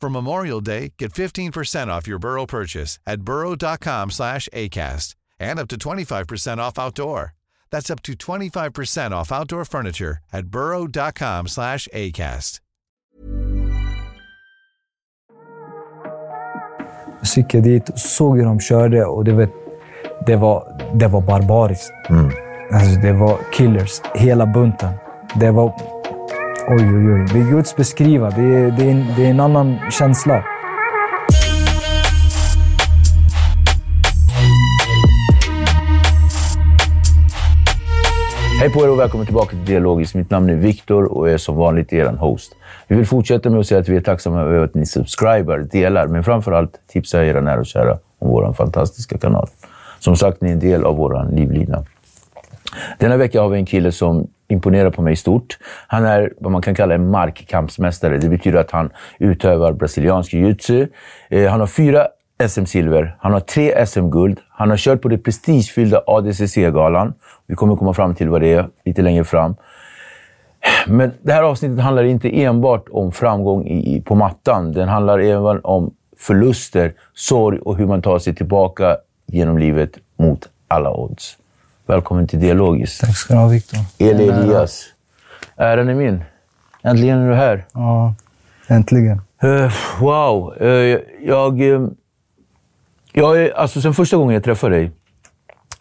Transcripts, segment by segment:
For Memorial Day, get 15% off your Burrow purchase at burrow.com slash ACAST and up to 25% off outdoor. That's up to 25% off outdoor furniture at burrow.com slash ACAST. Så gick jag dit och såg hur de körde och det var, det var, det var barbariskt. Mm. Alltså, det var killers, hela bunten. Det var Oj, oj, oj. Det är Guds beskriva. Det är, det, är en, det är en annan känsla. Hej på er och välkommen tillbaka till Dialogiskt. Mitt namn är Viktor och jag är som vanligt er host. Vi vill fortsätta med att säga att vi är tacksamma över att ni subscriber, delar, men framförallt tipsar era nära och kära om vår fantastiska kanal. Som sagt, ni är en del av vår livlina. Denna vecka har vi en kille som imponerar på mig stort. Han är vad man kan kalla en markkampsmästare. Det betyder att han utövar brasiliansk jiu-jitsu. Eh, han har fyra SM-silver, han har tre SM-guld, han har kört på det prestigefyllda ADCC-galan. Vi kommer komma fram till vad det är lite längre fram. Men det här avsnittet handlar inte enbart om framgång i, på mattan. Den handlar även om förluster, sorg och hur man tar sig tillbaka genom livet mot alla odds. Välkommen till Dialogiskt. Tack ska du ha, Viktor. Eli Elias. Äran är min. Äntligen är du här. Ja, äntligen. Uh, wow. Uh, jag... Uh, jag alltså, sen första gången jag träffade dig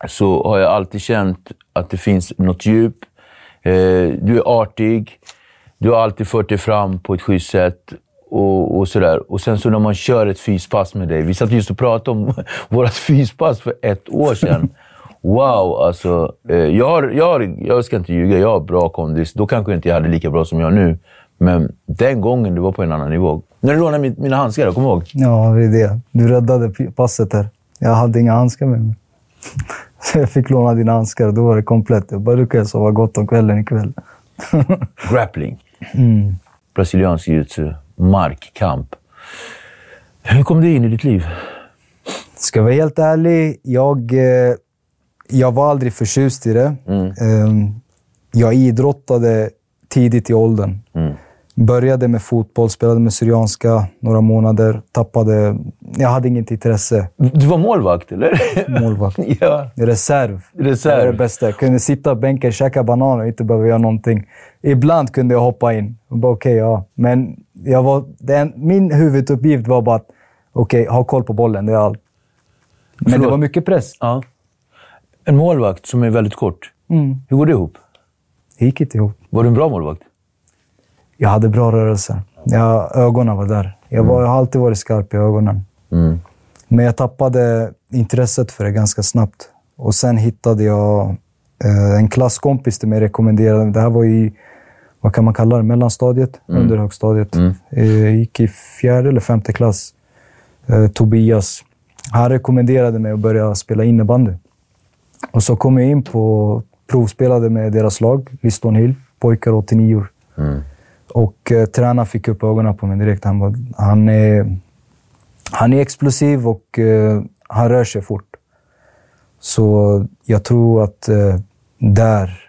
så har jag alltid känt att det finns något djup. du är artig. Du har alltid fört dig fram på ett schysst sätt. Och, och, sådär. och sen så när man kör ett fyspass med dig. Vi satt just och pratade om vårt fyspass för ett år sedan. Wow, alltså. Eh, jag, har, jag, har, jag ska inte ljuga, jag har bra kondis. Då kanske inte jag hade lika bra som jag nu. Men den gången, du var på en annan nivå. När du lånade mina handskar, kommer ihåg? Ja, det är det. Du räddade passet här. Jag hade inga handskar med mig. Så jag fick låna dina handskar då var det komplett. Jag bara, du kan sova gott om kvällen ikväll. Grappling. Mm. Brasiliansk jiu-jitsu. Markkamp. Hur kom det in i ditt liv? Ska jag vara helt ärlig, jag... Eh, jag var aldrig förtjust i det. Mm. Ehm, jag idrottade tidigt i åldern. Mm. Började med fotboll, spelade med Syrianska några månader. Tappade... Jag hade inget intresse. Du var målvakt, eller? Målvakt. ja. Reserv. Reserv. Det var det bästa. Jag kunde sitta på bänken, käka banan och inte behöva göra någonting. Ibland kunde jag hoppa in. Okej, okay, ja. Men jag var, den, min huvuduppgift var bara att okay, ha koll på bollen. Det är allt. Men Förlåt. det var mycket press. Ja. En målvakt som är väldigt kort. Mm. Hur går det ihop? Det gick inte ihop. Var du en bra målvakt? Jag hade bra rörelser. Jag, ögonen var där. Jag, var, jag har alltid varit skarp i ögonen. Mm. Men jag tappade intresset för det ganska snabbt. Och sen hittade jag eh, en klasskompis till mig rekommenderade. Det här var i, vad kan man kalla det, mellanstadiet, mm. under högstadiet. Mm. Eh, gick i fjärde eller femte klass. Eh, Tobias. Han rekommenderade mig att börja spela innebandy. Och så kom jag in på provspelade med deras lag, Liston Hill, pojkar 89 år. Mm. Och eh, tränaren fick upp ögonen på mig direkt. Han, var, han, är, Han är explosiv och eh, han rör sig fort. Så jag tror att eh, där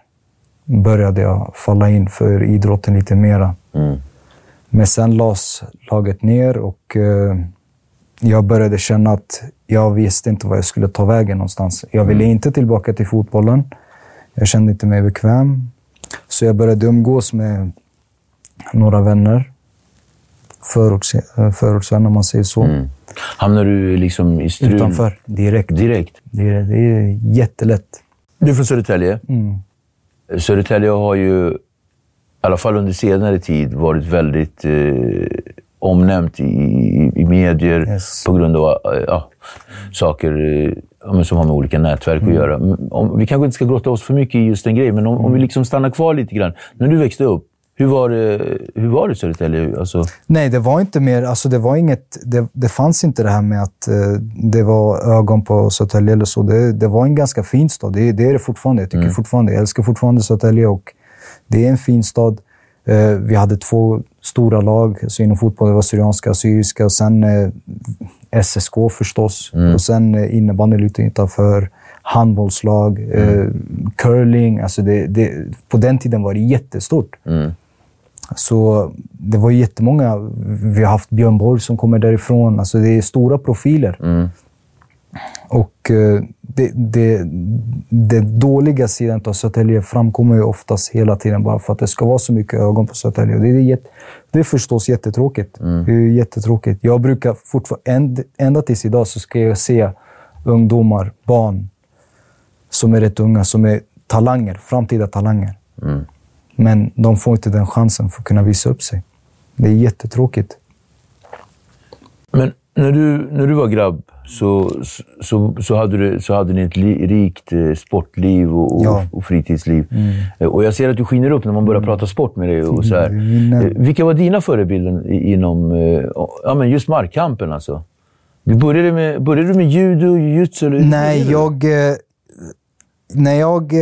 började jag falla in för idrotten lite mera. Mm. Men sen lades laget ner och eh, jag började känna att jag visste inte vad jag skulle ta vägen någonstans. Jag ville inte tillbaka till fotbollen. Jag kände inte mig bekväm. Så jag började umgås med några vänner. Förorts, eh, förortsvänner, om man säger så. Mm. Hamnar du liksom i strul? Utanför, direkt. Direkt? Det är, det är jättelätt. Du är från Södertälje. Mm. Södertälje har ju, i alla fall under senare tid, varit väldigt eh, omnämnt i, i, i medier Yes. på grund av eh, ja, saker eh, som har med olika nätverk Mm. att göra. Om, vi kanske inte ska grotta oss för mycket i just den grejen, men om, om Mm. vi liksom stannar kvar lite grann. När du växte upp, hur var det, hur var det i Södertälje? Alltså, Nej, det var inte mer... Alltså det, var inget, det, det fanns inte det här med att eh, det var ögon på Södertälje eller så. Det, det var en ganska fin stad. Det, det är det fortfarande. Jag tycker fortfarande. Jag älskar fortfarande Södertälje och det är en fin stad. Eh, vi hade två stora lag alltså inom fotboll. Det var Syrianska Syriska och sen eh, SSK förstås. Och sen eh, innebandy lite utanför. Handbollslag, eh, curling. Alltså det, det, på den tiden var det jättestort. Så det var jättemånga. Vi har haft Björn Borg som kommer därifrån. Alltså det är stora profiler. Och eh, det, det, det dåliga sidan av Södertälje framkommer ju oftast hela tiden bara för att det ska vara så mycket ögon på Södertälje. Det är, det är förstås jättetråkigt. Det är jättetråkigt. Jag brukar fortfarande, änd- ända tills idag, så ska jag se ungdomar, barn, som är rätt unga, som är talanger, framtida talanger. Men de får inte den chansen för att kunna visa upp sig. Det är jättetråkigt. Men när du, när du var grabb så, så, så, hade, du, så hade ni ett li, rikt eh, sportliv och, och, Ja. och fritidsliv. Eh, Och jag ser att du skiner upp när man börjar prata sport med dig. Och så här. Minnen. Eh, Vilka var dina förebilder inom ja, men just markkampen? Alltså? Du började, med, började du med judo, jujutsu? Nej, jag... När jag...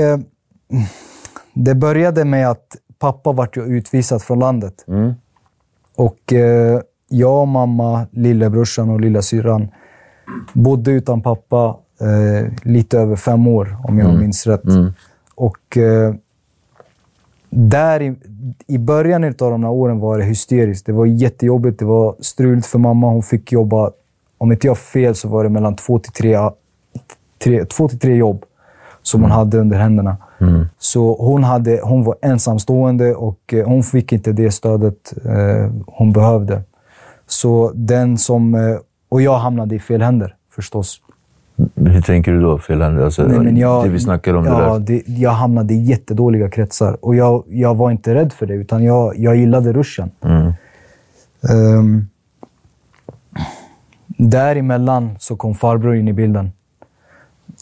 Det började med att pappa vart utvisad från landet. Och eh, jag, och mamma, lillebrorsan och lilla syrran bodde utan pappa eh, lite över fem år, om jag minns rätt. Och eh, där i, i början av de här åren var det hysteriskt. Det var jättejobbigt. Det var struligt för mamma. Hon fick jobba, om inte jag har fel, så var det mellan två till tre, tre, två till tre jobb som hon hade under händerna. Så hon, hade, hon var ensamstående och eh, hon fick inte det stödet eh, hon behövde. Så den som... Eh, och jag hamnade i fel händer, förstås. Hur tänker du då? Fel händer? Alltså, Nej, men jag, det vi snackar om. ja, det jag hamnade i jättedåliga kretsar och jag, jag var inte rädd för det, utan jag, jag gillade ruschen. Um, däremellan så kom farbror in i bilden.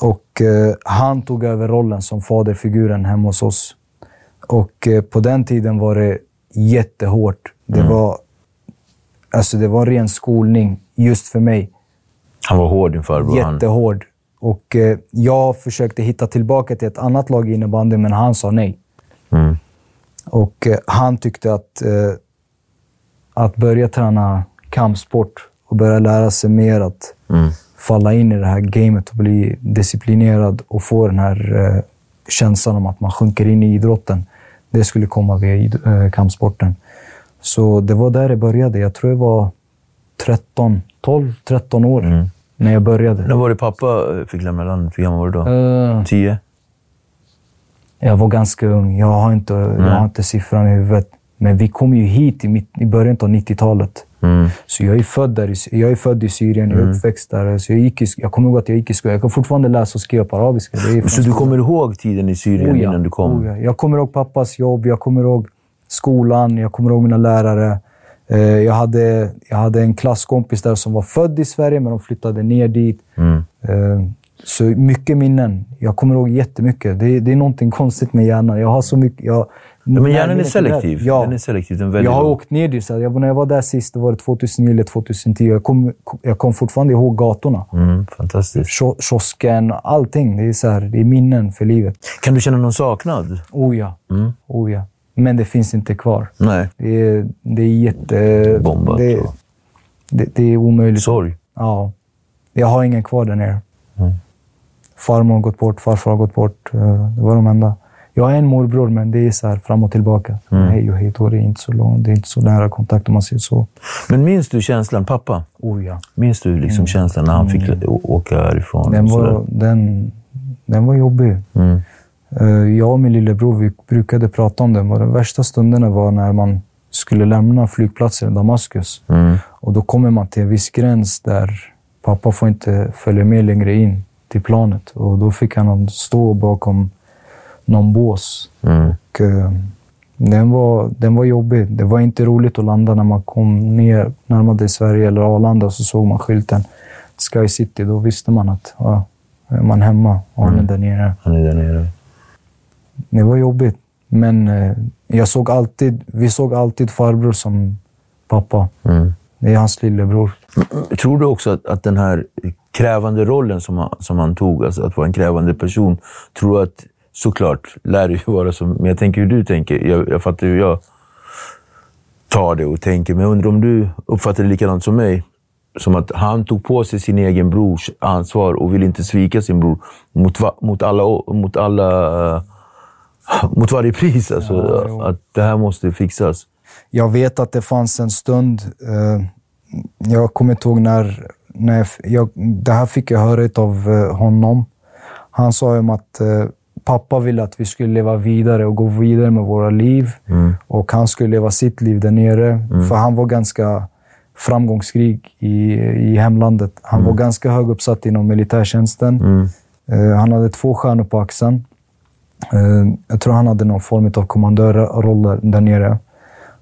Och eh, han tog över rollen som faderfiguren hemma hos oss. Och eh, på den tiden var det jättehårt. Det, var, alltså det var en ren skolning just för mig. Han var hård, din farbror. Jättehård. Och eh, jag försökte hitta tillbaka till ett annat lag i innebandy, men han sa nej. Mm. Och eh, han tyckte att, eh, att börja träna kampsport och börja lära sig mer att falla in i det här gamet och bli disciplinerad och få den här eh, känslan om att man sjunker in i idrotten. Det skulle komma via eh, kampsporten. Så det var där det började. Jag tror jag var 13, 12, 13 år när jag började. När var det pappa fick lämna landet? Hur gammal var du då? Eh, Tio? Jag var ganska ung. Jag har inte, jag har inte siffran i huvudet. Men vi kom ju hit i, mitt, i början av 90-talet. Mm. Så jag är född där. i- Jag är född i Syrien. Jag är uppväxt där. Så jag, gick i, jag kommer ihåg att jag gick i skolan. Jag kan fortfarande läsa och skriva på arabiska. Det är från Så du kommer ihåg tiden i Syrien Oh ja, innan du kom? oh ja. Jag kommer ihåg pappas jobb. Jag kommer ihåg skolan. Jag kommer ihåg mina lärare. Eh, Jag hade, jag hade en klasskompis där som var född i Sverige, men de flyttade ner dit. Mm. Eh, Så mycket minnen. Jag kommer ihåg jättemycket. Det, det är någonting konstigt med hjärnan. Jag har så mycket... Jag, Ja, men hjärnan är där. selektiv. Ja. Den är selektiv. Den väljer Jag har åkt ner dit. Jag, när jag var där sist, då var det 2009 eller 2010. Jag kom, jag kom fortfarande ihåg gatorna. Mm, fantastiskt. Kio- Kiosken, allting. Det är, så här, det är minnen för livet. Kan du känna någon saknad? Oh ja. Mm. Oh ja. Men det finns inte kvar. Nej. Det är, det är jätte... Bombat Det, det, det är omöjligt. Sorg? Ja. Jag har ingen kvar där nere. Farmor har gått bort, farfar har gått bort. Eh, Det var de enda. Jag har en morbror, men det är så här fram och tillbaka. Hej och hej då. Det är inte så långt. Det är inte så nära kontakt om man säger så. Men minns du känslan, pappa? Oh ja. Minns du liksom känslan när han fick å- åka härifrån? Den var, den, den var jobbig. Mm. Eh, Jag och min lillebror vi brukade prata om den. Och de värsta stunderna var när man skulle lämna flygplatsen i Damaskus. Mm. Och då kommer man till en viss gräns där pappa får inte följa med längre in till planet. Och då fick han stå bakom någon bås. Mm. Och, eh, den, var, den var jobbig. Det var inte roligt att landa när man kom ner, närmade Sverige eller Arlanda och så såg man skylten Sky City. Då visste man att ja, är man hemma och han är där nere. Han är där nere. Det var jobbigt. Men eh, jag såg alltid, vi såg alltid farbror som pappa. Mm. Det är hans lillebror. Tror du också att, att den här krävande rollen som han, som han tog, alltså att vara en krävande person, tror du att såklart lär det ju vara som... Men jag tänker hur du tänker. Jag, jag fattar hur jag tar det och tänker, men jag undrar om du uppfattar det likadant som mig? Som att han tog på sig sin egen brors ansvar och ville inte svika sin bror mot, mot alla... Mot alla eh, mot varje pris. Alltså, Ja, att det här måste fixas. Jag vet att det fanns en stund, eh, jag kommer inte ihåg när, när jag, jag, det här fick jag höra av eh, honom. Han sa om att eh, pappa ville att vi skulle leva vidare och gå vidare med våra liv. Och han skulle leva sitt liv där nere. För han var ganska framgångsrik i, i hemlandet. Han var ganska hög uppsatt inom militärtjänsten. Eh, han hade två stjärnor på axeln. Eh, jag tror han hade någon form av kommandörroll där, nere.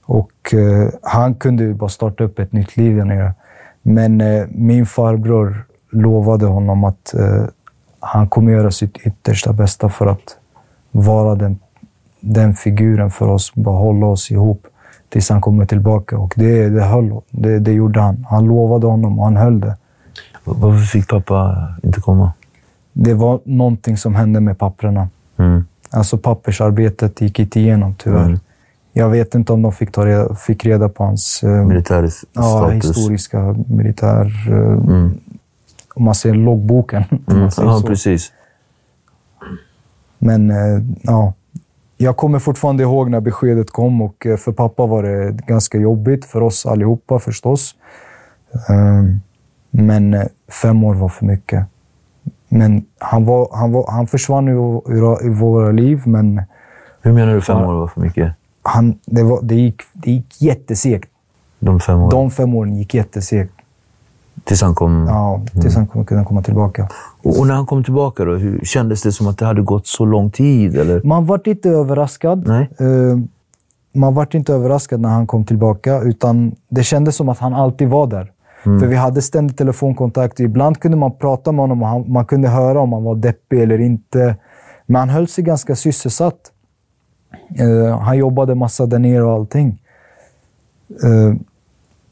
Och eh, han kunde ju bara starta upp ett nytt liv där nere. Men eh, min farbror lovade honom att han kommer göra sitt yttersta bästa för att vara den, den figuren för oss, bara hålla oss ihop tills han kommer tillbaka. Och det, det höll. Det, det gjorde han. Han lovade honom och han höll det. Varför fick pappa inte komma? Det var någonting som hände med papperna. Mm. Alltså pappersarbetet gick inte igenom tyvärr. Mm. Jag vet inte om de fick, ta reda, fick reda på hans eh, Militär ja, historiska militär... Eh, Mm. Om man ser loggboken. Mm. man säger Ja, så. precis. Men eh, ja, jag kommer fortfarande ihåg när beskedet kom och eh, för pappa var det ganska jobbigt. För oss allihopa förstås. Eh, Men eh, fem år var för mycket. Men han, var, han, var, han försvann ur, ur, ur våra liv, men Hur menar du fem Ja. år var för mycket? han, det, var, det, gick, det gick jättesegt. De fem åren? De fem åren gick jättesegt. Tills han kom? Ja, tills han kom- kunde komma tillbaka. Och, och när han kom tillbaka, då, hur, kändes det som att det hade gått så lång tid? Eller? Man vart inte överraskad. Nej. Eh, man vart inte överraskad när han kom tillbaka, utan det kändes som att han alltid var där. För vi hade ständig telefonkontakt. Ibland kunde man prata med honom och han, man kunde höra om han var deppig eller inte. Men han höll sig ganska sysselsatt. Eh, han jobbade massa där nere och allting. Eh,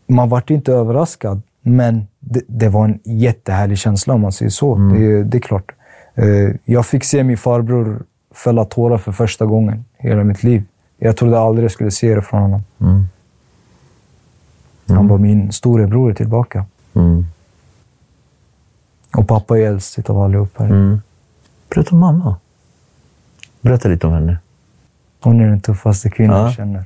man vart inte överraskad, men det, det var en jättehärlig känsla om man säger så. Det, det är klart. Eh, jag fick se min farbror fälla tårar för första gången i hela mitt liv. Jag trodde aldrig jag skulle se det från honom. Han var min storebror tillbaka. Mm. Och pappa är äldst av allihop här. Mm. Berätta om mamma. Berätta lite om henne. Hon är den tuffaste kvinnan Ja. jag känner.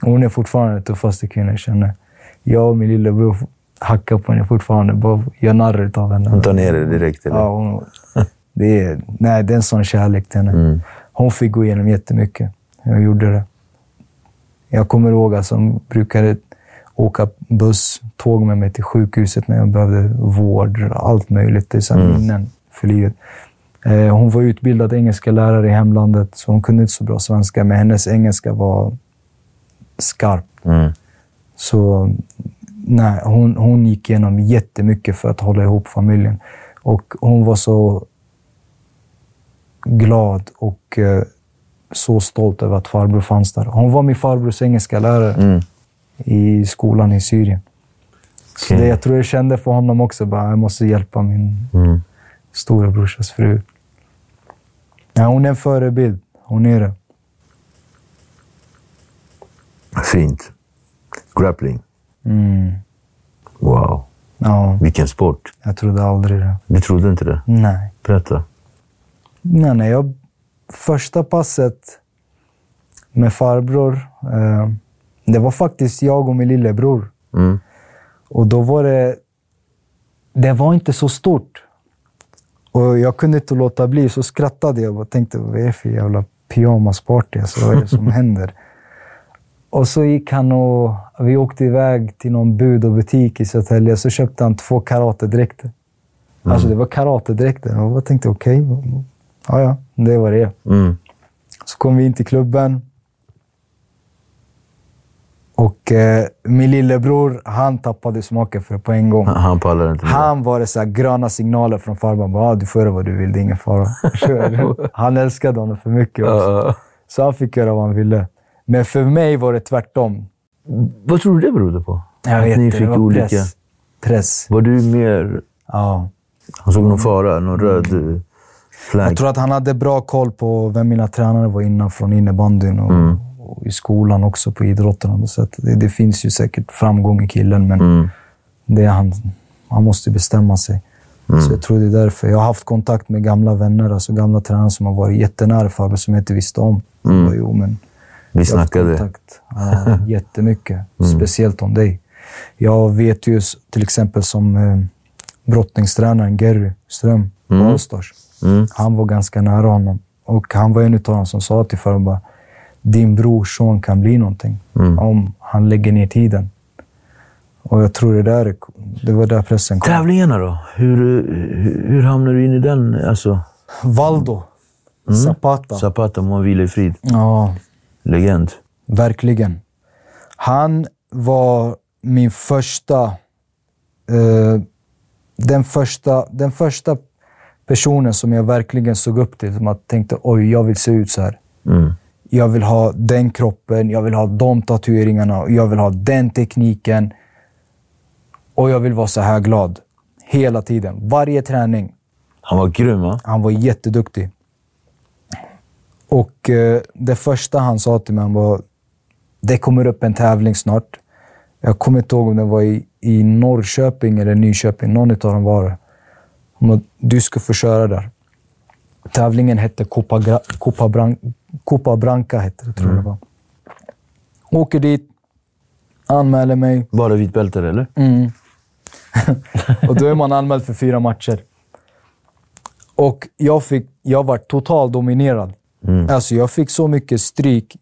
Hon är fortfarande den tuffaste kvinnan jag känner. Jag och min lillebror hackar på henne fortfarande. Bara gör narr av henne. Hon tar ner det direkt, eller? Ja, hon, det, är, nej, det är en sån kärlek till henne. Mm. Hon fick gå igenom jättemycket. Jag gjorde det. Jag kommer ihåg att hon brukade åka buss, tåg med mig till sjukhuset när jag behövde vård. Allt möjligt. Det är så här minnen för livet. Eh, Hon var utbildad engelska lärare i hemlandet, så hon kunde inte så bra svenska, men hennes engelska var skarp. Mm. Så nej, hon, hon gick igenom jättemycket för att hålla ihop familjen. Och hon var så glad och eh, så stolt över att farbror fanns där. Hon var min farbrors engelska lärare Mm. I skolan i Syrien. Så Okej. det, jag tror jag kände för honom också, bara, jag måste hjälpa min Mm. storebrorsas fru. Ja, hon är en förebild. Hon är det. Fint. Grappling. Mm. Wow. Ja, Vilken sport? jag trodde aldrig det. Du trodde inte det? Nej. Berätta. Nej, nej. Jag, första passet med farbror, eh, det var faktiskt jag och min lillebror. Mm. Och då var det... Det var inte så stort. Och jag kunde inte låta bli, så skrattade jag och tänkte, vad är det för jävla pyjamasparty? Alltså, vad är det som händer? Och så gick han och... Vi åkte iväg till någon bud och butik i Södertälje, så köpte han två karatedräkter. Alltså det var karatedräkter. Och jag tänkte, okej, ja, ja, det var det. Mm. Så kom vi in till klubben. Och eh, min lillebror, han tappade smaken för på en gång. Han- Han pallade inte. Han var det så här gröna signaler från farbrorn. Bara, ah, du får göra vad du vill, det är ingen fara. han älskade honom för mycket också. Så han fick göra vad han ville. Men för mig var det tvärtom. Vad tror du det berodde på? Jag att vet ni inte, fick det var olika... press. Press. Var du mer... Ja. Han såg någon fara? Någon röd eh, flagg? Jag tror att han hade bra koll på vem mina tränare var innan från innebandyn och, Mm. Och i skolan också på idrotten. Så det, det finns ju säkert framgång i killen, men Mm. det är han, han måste bestämma sig. Mm. Så jag tror det är därför. Jag har haft kontakt med gamla vänner, alltså gamla tränare som har varit jättenära Fabbe, som jag inte visste om. Mm. Jag bara, jo, men Vi jag har haft snackade. kontakt ja, jättemycket. Mm. Speciellt om dig. Jag vet ju till exempel som eh, brottningstränaren Gerry Ström Mm. Allstars. Mm. Han var ganska nära honom. Och han var en av dem som sa till Farao din brorson kan bli någonting Mm. om han lägger ner tiden. Och jag tror det, där, det var där pressen kom. Tävlingarna då? Hur, hur, hur hamnade du in i den? Alltså, Valdo Zapata. Zapata, må vila i frid. Ja, Legend. verkligen. Han var min första... Eh, den, första den första personen som jag verkligen såg upp till. Som jag tänkte, oj, jag vill se ut så här. Mm. Jag vill ha den kroppen, jag vill ha de tatueringarna, jag vill ha den tekniken. Och jag vill vara så här glad. Hela tiden. Varje träning. Han var grym, va? Han var jätteduktig. Och eh, det första han sa till mig var det kommer upp en tävling snart. Jag kommer inte ihåg om det var i, i Norrköping eller Nyköping. Någon av dem var det. Du ska få köra där. Tävlingen hette Copa, Copa, Bran- Copa Branca, hette det, tror jag det var. Åker dit, anmäler mig. Bara vitbältare, eller? Mm. och då är man anmäld för fyra matcher. Och jag, fick, jag var totalt dominerad. Alltså jag fick så mycket stryk.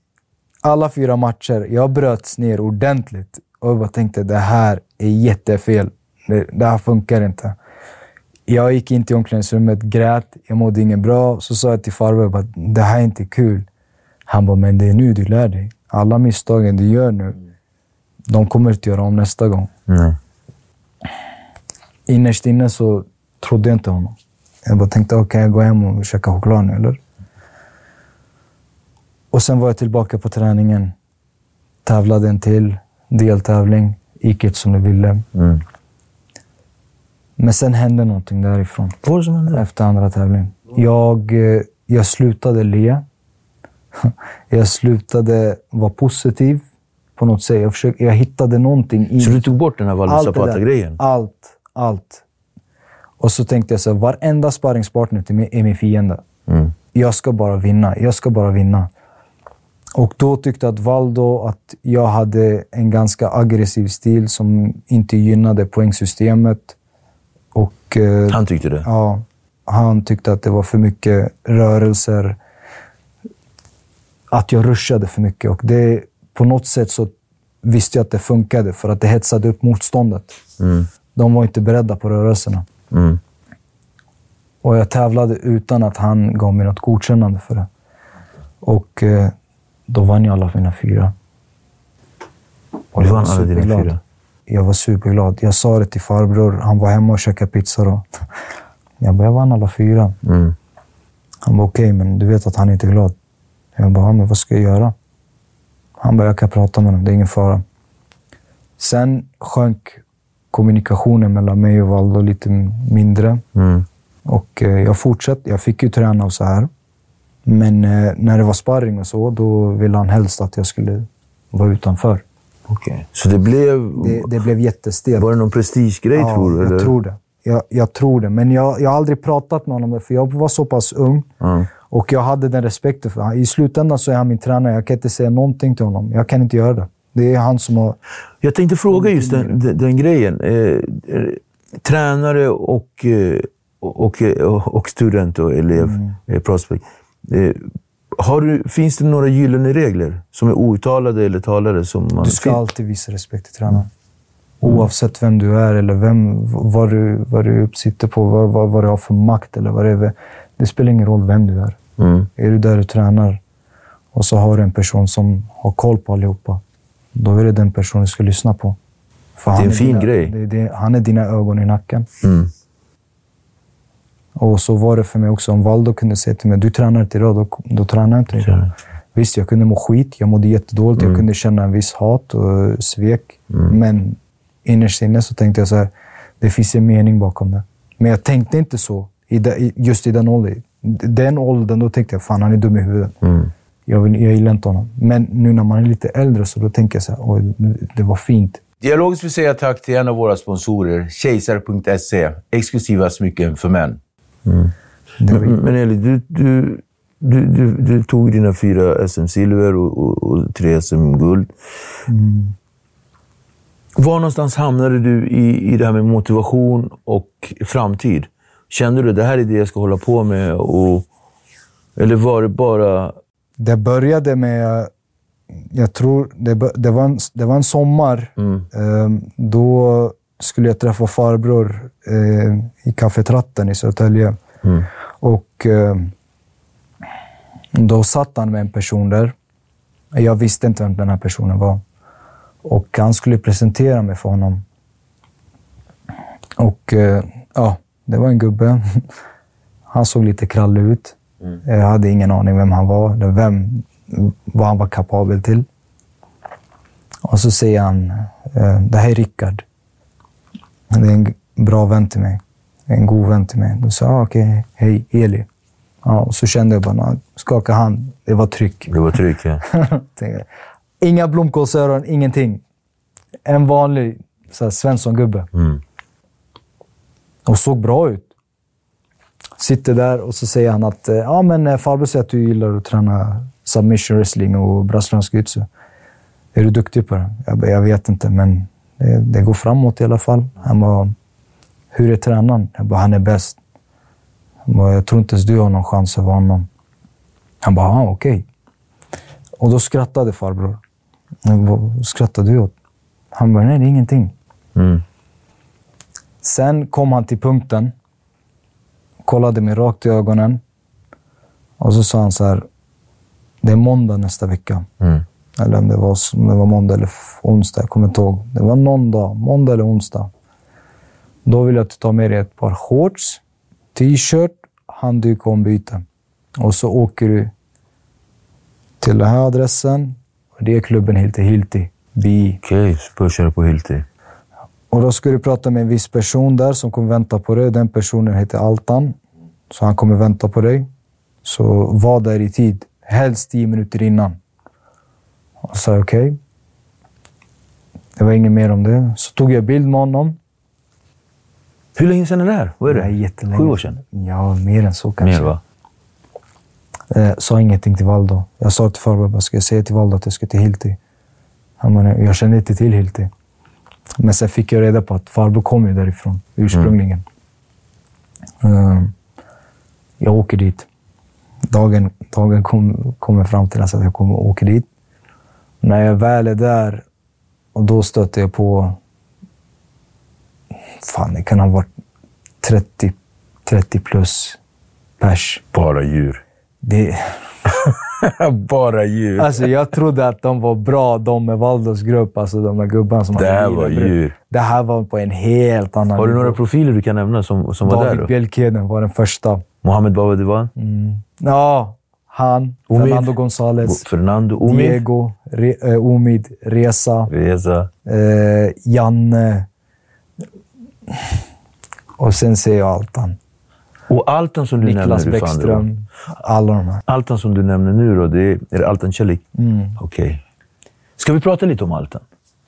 Alla fyra matcher. Jag bröts ner ordentligt. Och jag bara tänkte, det här är jättefel. Det, det här funkar inte. Jag gick in till omklädningsrummet, grät. Jag mådde inget bra. Så sa jag till farbror att det här är inte kul. Han bara, men det är nu du lär dig. Alla misstagen du gör nu, de kommer du inte göra om nästa gång. Nej. Innerst inne så trodde jag inte honom. Jag bara tänkte, okej, jag går hem och käkar choklad nu, eller? Och sen var jag tillbaka på träningen. Tävlade en till deltävling. Gick inte som det ville. Mm. Men sen hände någonting därifrån. Vad som hände? Efter andra tävlingen. Jag, eh, jag slutade le. Jag slutade vara positiv på något sätt. Jag, försökte, jag hittade någonting i Så du tog bort den här Valdo Allt? Allt. Allt. Och så tänkte jag så här, varenda sparringspartner till mig är min fiende. Mm. Jag ska bara vinna. Jag ska bara vinna. Och då tyckte att Valdo att jag hade en ganska aggressiv stil som inte gynnade poängsystemet. Och, eh, Han tyckte det? Ja, han tyckte att det var för mycket rörelser. Att jag rushade för mycket. Och det, på något sätt så visste jag att det funkade, för att det hetsade upp motståndet. Mm. De var inte beredda på rörelserna. Mm. Och jag tävlade utan att han gav mig något godkännande för det. Och eh, då vann jag alla mina fyra. Och Du jag vann var alla dina fyra? Jag var superglad. Jag sa det till farbror. Han var hemma och käkade pizza då. Jag bara, jag vann alla fyra. Mm. Han bara, okej, men du vet att han inte är glad. Jag bara, men vad ska jag göra? Han bara, jag kan prata med honom. Det är ingen fara. Sen sjönk kommunikationen mellan mig och Valdo lite mindre. Mm. Och eh, jag fortsatte. Jag fick ju träna och så här. Men eh, när det var sparring och så, då ville han helst att jag skulle vara utanför. Okej. Så det blev... Det, det blev jättestelt. Var det någon prestigegrej, Ja, tror du? jag Eller? tror det. Jag, jag tror det. Men jag, jag har aldrig pratat med honom om det, för jag var så pass ung. Och jag hade den respekten för honom. I slutändan så är han min tränare. Jag kan inte säga någonting till honom. Jag kan inte göra det. Det är han som har... Jag tänkte fråga just den, den, den grejen. Eh, eh, tränare och, eh, och, och, och student och elev, Mm. eh, prospect. Eh, har du, finns det några gyllene regler som är outtalade eller talade? Som man Du ska alltid visa respekt till tränaren. Oavsett vem du är eller vem, vad, du, vad du sitter på, vad, vad, vad du har för makt eller vad det är. Det spelar ingen roll vem du är. Mm. Är du där du tränar och så har du en person som har koll på allihopa, då är det den personen du ska lyssna på. För är han en fin dina, grej. Det, det, han är dina ögon i nacken. Mm. Och så var det för mig också. Om Valdo kunde säga till mig, du tränar inte idag, då, då tränar jag inte idag. Visst, jag kunde må skit. Jag mådde jättedåligt. Mm. Jag kunde känna en viss hat och svek. Men innerst inne så tänkte jag så här, det finns en mening bakom det. Men jag tänkte inte så i de, just i den åldern. Den åldern, då tänkte jag, fan han är dum i huvudet. Mm. Jag, vill, jag gillar inte honom. Men nu när man är lite äldre så då tänker jag så här, det var fint. Dialogiskt vill säga tack till en av våra sponsorer, Kejsar.se. Exklusiva smycken för män. Men, men Eli, du, du, du, du, du tog dina fyra SM-silver och, och, och tre SM-guld. Var någonstans hamnade du i, i det här med motivation och framtid? Kände du att det här är det jag ska hålla på med? Och, eller var det bara... Det började med, jag tror, det, det, var, en, det var en sommar. Eh, då skulle jag träffa farbror eh, i kafetratten i Södertälje. Och eh, då satt han med en person där. Jag visste inte vem den här personen var. Och han skulle presentera mig för honom. Och eh, ja, det var en gubbe. Han såg lite krallig ut. Jag hade ingen aning vem han var, eller vem, vad han var kapabel till. Och så säger han, eh, det här är Rickard. Det är en bra vän till mig. En god vän till mig. Då sa jag, okej, hej, Eli. Ja, och så kände jag bara, skakade hand, det var tryck. Det var tryck, ja. Inga blomkålsöron, ingenting. En vanlig så här, Svensson-gubbe. Mm. Och såg bra ut. Sitter där och så säger han att eh, ja, men eh, farbror säger att du gillar att träna submission wrestling och brasiliansk jitsu. Är du duktig på det? Jag, bara, jag vet inte, men det, det går framåt i alla fall. Han bara, hur är tränaren? Jag bara, han är bäst. Han bara, jag tror inte ens du har någon chans över honom. Han bara, ah, okej. Och då skrattade farbror. Jag bara, Vad skrattar du åt? Han bara, nej det är ingenting. Mm. Sen kom han till punkten, kollade mig rakt i ögonen och så sa han så här, det är måndag nästa vecka. Mm. Eller om det var, om det var måndag eller onsdag, jag kommer inte ihåg. Det var någon dag, måndag eller onsdag. Då vill jag att du tar med dig ett par shorts, t-shirt, handduk och ombyte. Och så åker du till den här adressen. Och det är klubben Hilti Hilti. Bi. Okej, så började köra på Hilti. Och då ska du prata med en viss person där som kommer vänta på dig. Den personen heter Altan. Så han kommer vänta på dig. Så var där i tid. Helst tio minuter innan. Och sa jag okej. Det var inget mer om det. Så tog jag bild med honom. Hur länge sedan är det här? Vad är det? Det jättelänge. Sju år sedan? Ja, mer än så kanske. Mer, va? Eh, sa ingenting till Valdo. Jag sa till farbror, ska jag säga till Valdo att jag ska till Hilti? Han bara, jag kände inte till Hilti. Men sen fick jag reda på att farbror kom ju därifrån, ursprungligen. Eh, jag åker dit. Dagen, dagen kom, kommer fram till att jag kommer åka dit. När jag väl är där, och då stöter jag på... Fan, det kan ha varit 30, 30 plus pers. Bara djur. Det, Bara djur. Alltså jag trodde att de var bra, de med Valdos grupp. Alltså de här gubbarna som Det hade här var djur. Det här var på en helt annan Har du några profiler du kan nämna som, som var där? David? Bjelkheden var den första. Mohammed Baba Divan? Ja, han. Omid. Fernando González. Fernando Omid? Diego. Re, eh, Omid. Reza. Reza? Eh, Janne. Och sen ser jag Altan. Och Altan som du Niklas nämner, var? Bäckström. Alla de här. Altan som du nämner nu då, det är, är det Altan Celik? Mm. Okej. Ska vi prata lite om Altan?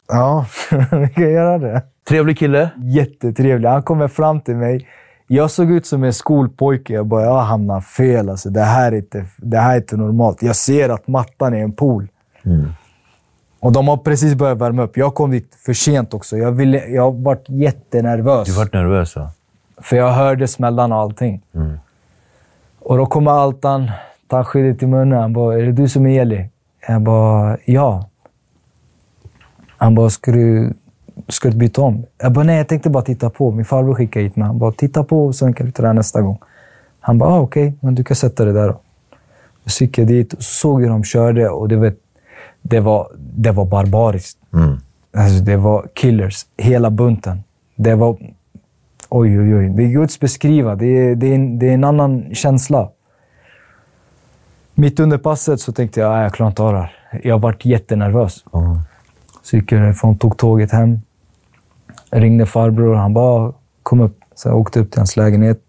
Ja, vi kan göra det. Trevlig kille? Jättetrevlig. Han kommer fram till mig. Jag såg ut som en skolpojke. Jag bara, jag hamnar fel. Alltså, det, här är inte, det här är inte normalt. Jag ser att mattan är en pool. Mm. Och de har precis börjat värma upp. Jag kom dit för sent också. Jag, ville, jag var jättenervös. Du vart nervös, va? För jag hörde smällarna och allting. Mm. Och då kommer Altan, tar skyddet i munnen. Han bara, är det du som är Eli? Jag bara, ja. Han bara, ska du, ska du byta om? Jag bara, nej, jag tänkte bara titta på. Min farbror skickade hit mig. Han bara, titta på och sen kan du träna nästa gång. Han bara, ah, okej, okay, men du kan sätta dig där då. Så gick jag dit och såg hur de körde och det, vet, det, var, det var barbariskt. Mm. Alltså, det var killers, hela bunten. Det var... Oj, oj, oj. Det går inte att beskriva. Det är, det, är en, det är en annan känsla. Mitt under passet så tänkte jag, jag klarar inte av det här. Jag varit jättenervös. Mm. Så gick jag därifrån, tog tåget hem. Ringde farbror. Han bara kom upp. Så jag åkte upp till hans lägenhet.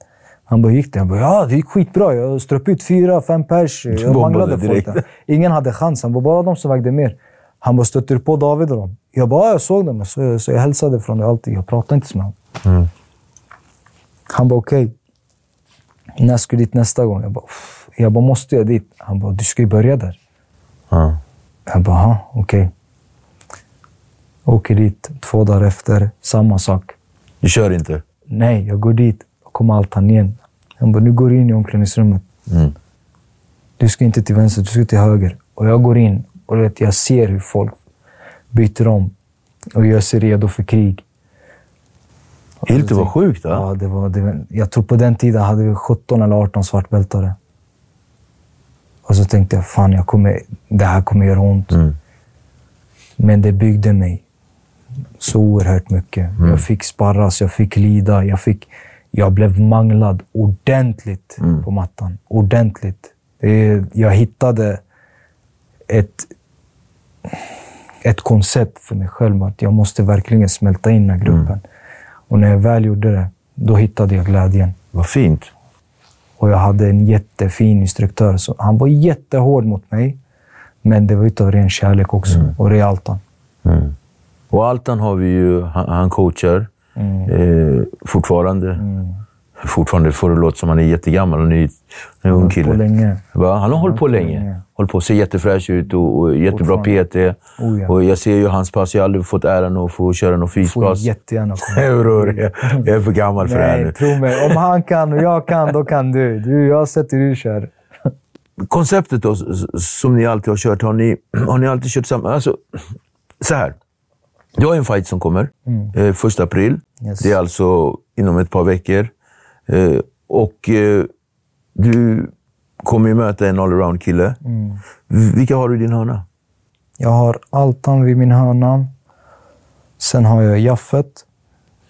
Han bara, gick det? Jag bara, ja, det gick skitbra. Jag ströp ut fyra, fem pers. Jag manglade folk. Ingen hade chans. Han bara, bara de som vägde mer. Han bara, stötte du på David och dem? Jag bara, ja, jag såg dem. Så, så jag hälsade från det alltid. Jag pratade inte med honom. Mm. Han bara, okej. Okay. När ska du dit nästa gång? Jag bara, jag bara, måste jag dit? Han bara, du ska ju börja där. Mm. Jag bara, okej. Okay. Åker dit två dagar efter, samma sak. Du kör inte? Nej, jag går dit och kommer Altan igen. Han bara, nu går du in i omklädningsrummet. Mm. Du ska inte till vänster, du ska till höger. Och jag går in och vet, jag ser hur folk byter om och gör sig redo för krig. Det var sjukt. Ja, ja det var, det var, jag tror på den tiden hade vi 17 eller 18 svartbältare. Och så tänkte jag, fan, jag kommer, det här kommer göra ont. Mm. Men det byggde mig så oerhört mycket. Mm. Jag fick sparras, jag fick lida, jag, fick, jag blev manglad ordentligt Mm. på mattan. Ordentligt. Jag hittade ett, ett koncept för mig själv att jag måste verkligen smälta in med gruppen. Mm. Och när jag väl gjorde det, då hittade jag glädjen. Vad fint. Och jag hade en jättefin instruktör. Så han var jättehård mot mig, men det var utav ren kärlek också. Mm. Och det är Altan. Mm. Och Altan har vi ju, han, han coachar eh, fortfarande. Fortfarande får det låta som han är jättegammal. Han är ju en ung På kille. länge. Va? Han har hållit på länge. länge. Hållit på, ser jättefräsch ut och, och jättebra PT. Oh, ja. Och jag ser ju hans pass. Jag har aldrig fått äran att få köra något Får fyspass. jättegärna komma. Jag, jag är för gammal för det här nu. tro mig. Om han kan och jag kan, då kan du. du jag har sett hur du kör. Konceptet då, som ni alltid har kört, har ni, har ni alltid kört samma? Alltså, så här. Du har en fight som kommer eh, första april. Yes. Det är alltså inom ett par veckor. Eh, och eh, du kommer ju möta en allround-kille. Vilka har du i din hörna? Jag har Altan vid min hörna. Sen har jag Jaffet,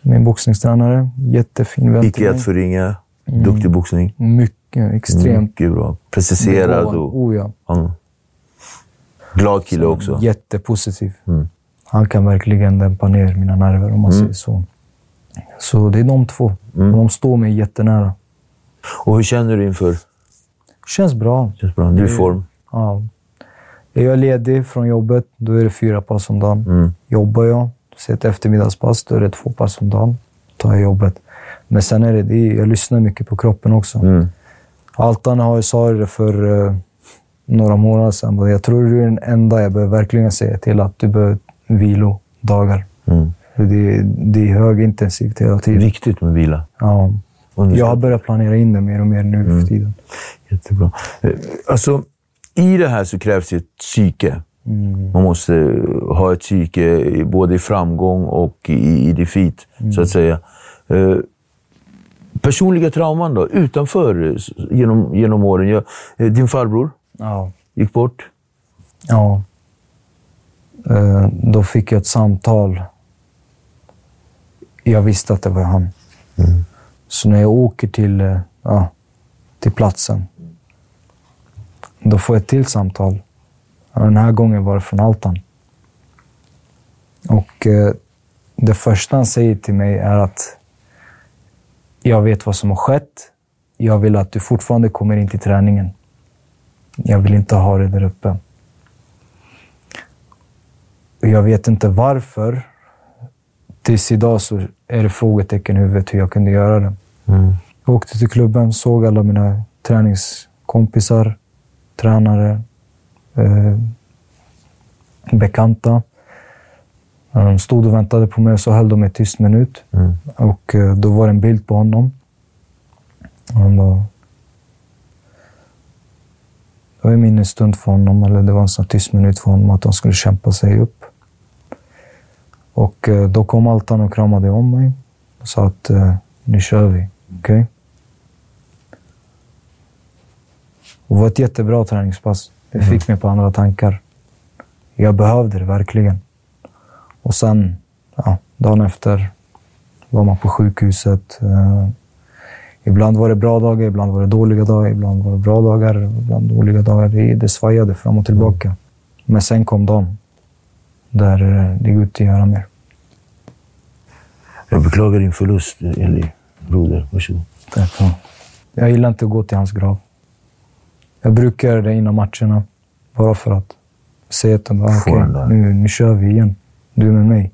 min boxningstränare. Jättefin vän Icke att förringa. Duktig boxning. Mycket, extremt Mycket bra. Preciserad och Oh, ja. ja. glad kille också. Jättepositiv. Mm. Han kan verkligen dämpa ner mina nerver om man säger så. Så det är de två. Mm. De står mig jättenära. Och hur känner du inför? Känns bra. Känns bra. Du är i form. Ja. Är jag ledig från jobbet, då är det fyra pass om dagen. Mm. Jobbar jag, så ett eftermiddagspass, då är det två pass om dagen. tar jag jobbet. Men sen är det, det jag lyssnar mycket på kroppen också. Mm. Altan har ju sa det för eh, några månader sedan. Jag tror du är den enda jag behöver verkligen säga till att du behöver vilodagar. Mm. Det, det är högintensivt hela tiden. Viktigt med vila. Ja. Jag har börjat planera in det mer och mer nu Mm. för tiden. Jättebra. Eh, Alltså, I det här så krävs ett psyke. Mm. Man måste ha ett psyke både i framgång och i, i defeat, Mm. så att säga. Eh, personliga trauman då, utanför eh, genom, genom åren. Jag, eh, din farbror Ja. gick bort. Ja. Eh, Då fick jag ett samtal. Jag visste att det var han. Så när jag åker till, eh, ja, till platsen, då får jag ett till samtal. Och Den här gången var det från Altan. Och eh, det första han säger till mig är att jag vet vad som har skett. Jag vill att du fortfarande kommer in till träningen. Jag vill inte ha det där uppe. Jag vet inte varför. Tills idag så är det frågetecken i huvudet hur jag kunde göra det. Jag åkte till klubben, såg alla mina träningskompisar, tränare, eh, bekanta. De stod och väntade på mig och så höll de mig tyst minut. Och eh, då var det en bild på honom. Han var... Det var en minnesstund för honom, eller det var en sån tyst minut för honom att de skulle kämpa sig upp. Och eh, då kom Altan och kramade om mig och sa att eh, nu kör vi. Okej? Och Det var ett jättebra träningspass. Det fick mig på andra tankar. Jag behövde det verkligen. Och sen, ja, dagen efter var man på sjukhuset. Eh, ibland var det bra dagar, ibland var det dåliga dagar. Ibland var det bra dagar, ibland dåliga dagar. Det, det svajade fram och tillbaka. Men sen kom dagen där eh, det gick ut att göra mer. Jag beklagar din förlust, Eli. Broder, varsågod. Därför. Jag gillar inte att gå till hans grav. Jag brukar göra det innan matcherna. Bara för att säga okej, den där. nu, nu kör vi igen. Du med mig.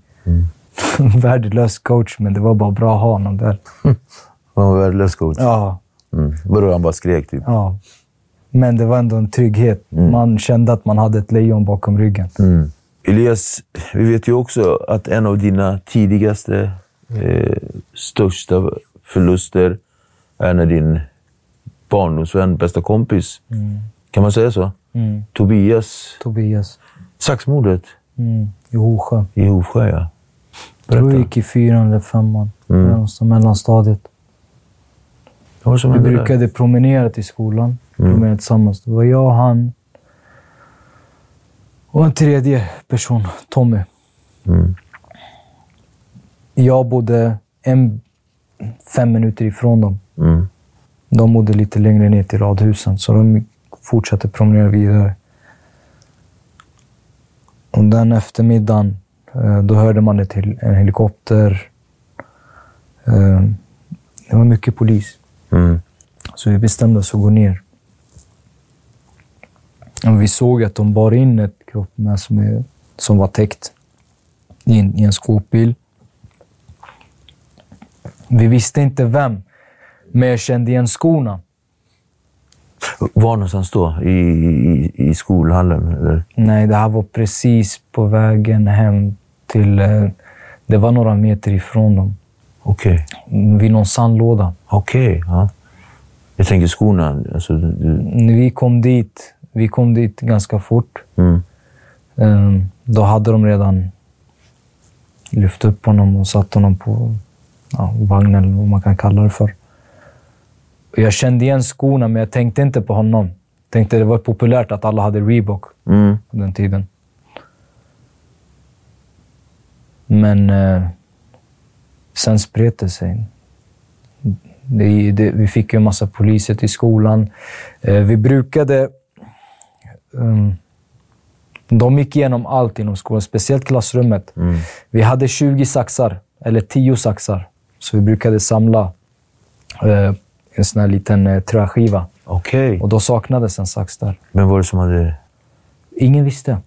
Värdelös coach, men det var bara bra att ha honom där. Han var värdelös coach. Ja, Mm. Vadå, han bara skrek typ? ja. Men det var ändå en trygghet. Man kände att man hade ett lejon bakom ryggen. Mm. Elias, vi vet ju också att en av dina tidigaste, eh, största förluster är när din barndomsvän, bästa kompis, kan man säga så? Mm. Tobias, Tobias. saxmordet Mm. I Hosjö. i Hovsjö, ja. Jag tror jag gick i fyran eller femman. Mm. Någonstans mellanstadiet. Vi hände där? brukade promenera till skolan. Mm. Promenera tillsammans. Det var jag, han och en tredje person, Tommy. Mm. Jag bodde en, fem minuter ifrån dem. Mm. De bodde lite längre ner till radhusen, så de fortsatte promenera vidare. Och den eftermiddagen, eh, då hörde man det till en helikopter. Eh, Det var mycket polis. Mm. Så vi bestämde oss för att gå ner. Och vi såg att de bar in ett kropp med som, är, som var täckt i en, i en skåpbil. Vi visste inte vem, men jag kände igen skorna. Var någonstans då? I, i, i skolhallen? Eller? Nej, det här var precis på vägen hem till... eh, Det var några meter ifrån dem. Okej. Vid någon sandlåda. Okej, ja. Jag tänker skorna. Alltså, du, vi kom dit, vi kom dit ganska fort. mm. Ehm, Då hade de redan lyft upp honom och satt honom på ja, vagn eller vad man kan kalla det för. Jag kände igen skorna, men jag tänkte inte på honom. Tänkte det var populärt att alla hade Reebok Mm. på den tiden. Men eh, sen spred det sig. Det, det, vi fick ju en massa poliser till skolan. Eh, vi brukade... ehm, de gick igenom allt inom skolan, speciellt klassrummet. Vi hade 20 saxar, eller 10 saxar. Så vi brukade samla eh, en sån här liten eh, träskiva. Okej. Och då saknades en sax där. Men var det som hade... Ingen visste.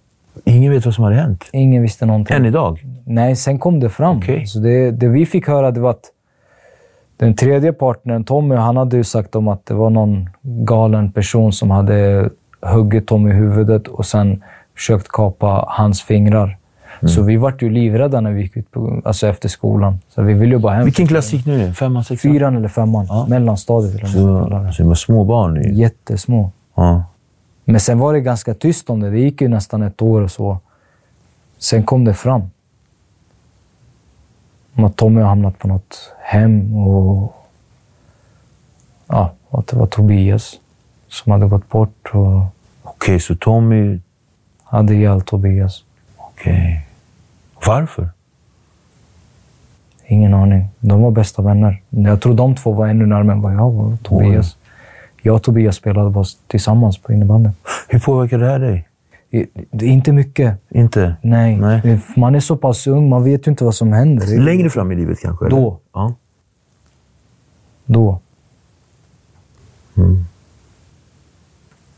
Ingen vet vad som hade hänt? Ingen visste någonting. Än idag? Nej, sen kom det fram. Okej. Så det, det vi fick höra det var att den tredje partnern, Tommy, han hade ju sagt om att det var någon galen person som hade huggit Tommy i huvudet och sen försökt kapa hans fingrar. Mm. Så vi vart ju livrädda när vi gick ut på, alltså efter skolan. Så vi ville ju bara hem. Vilken klass gick ni i? Femman, sexan? Fyran eller femman. Mellanstadiet. Eller Så, det. det var små barn. I. Jättesmå. Ja. Men sen var det ganska tyst om det. Det gick ju nästan ett år och så. Sen kom det fram. Om att Tommy har hamnat på något hem och ja, att det var Tobias som hade gått bort och Okej, så Tommy... ihjäl Tobias. Okej. Varför? Ingen aning. De var bästa vänner. Jag tror de två var ännu närmare än vad jag var Tobias. Jag och Tobias spelade bara tillsammans på innebandy. Hur påverkar det här dig? Inte mycket. Inte? Nej. Nej. Det- Man är så pass ung, man vet ju inte vad som händer. Längre fram i livet kanske? eller? Då. Ja. Då.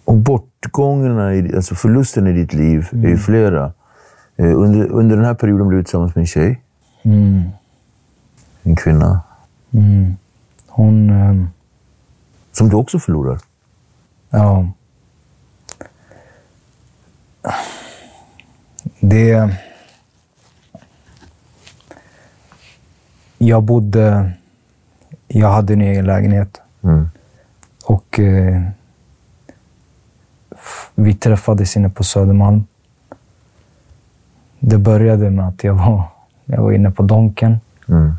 Och bortgångarna, alltså förlusten i ditt liv är ju flera. Eh, Under, under den här perioden blev du tillsammans med en tjej. En kvinna. Hon... ehm, Som du också förlorar. Ja. Det... Jag bodde... Jag hade en egen lägenhet. Mm. Och eh, vi träffades inne på Södermalm. Det började med att jag var, jag var inne på Donken. Mm.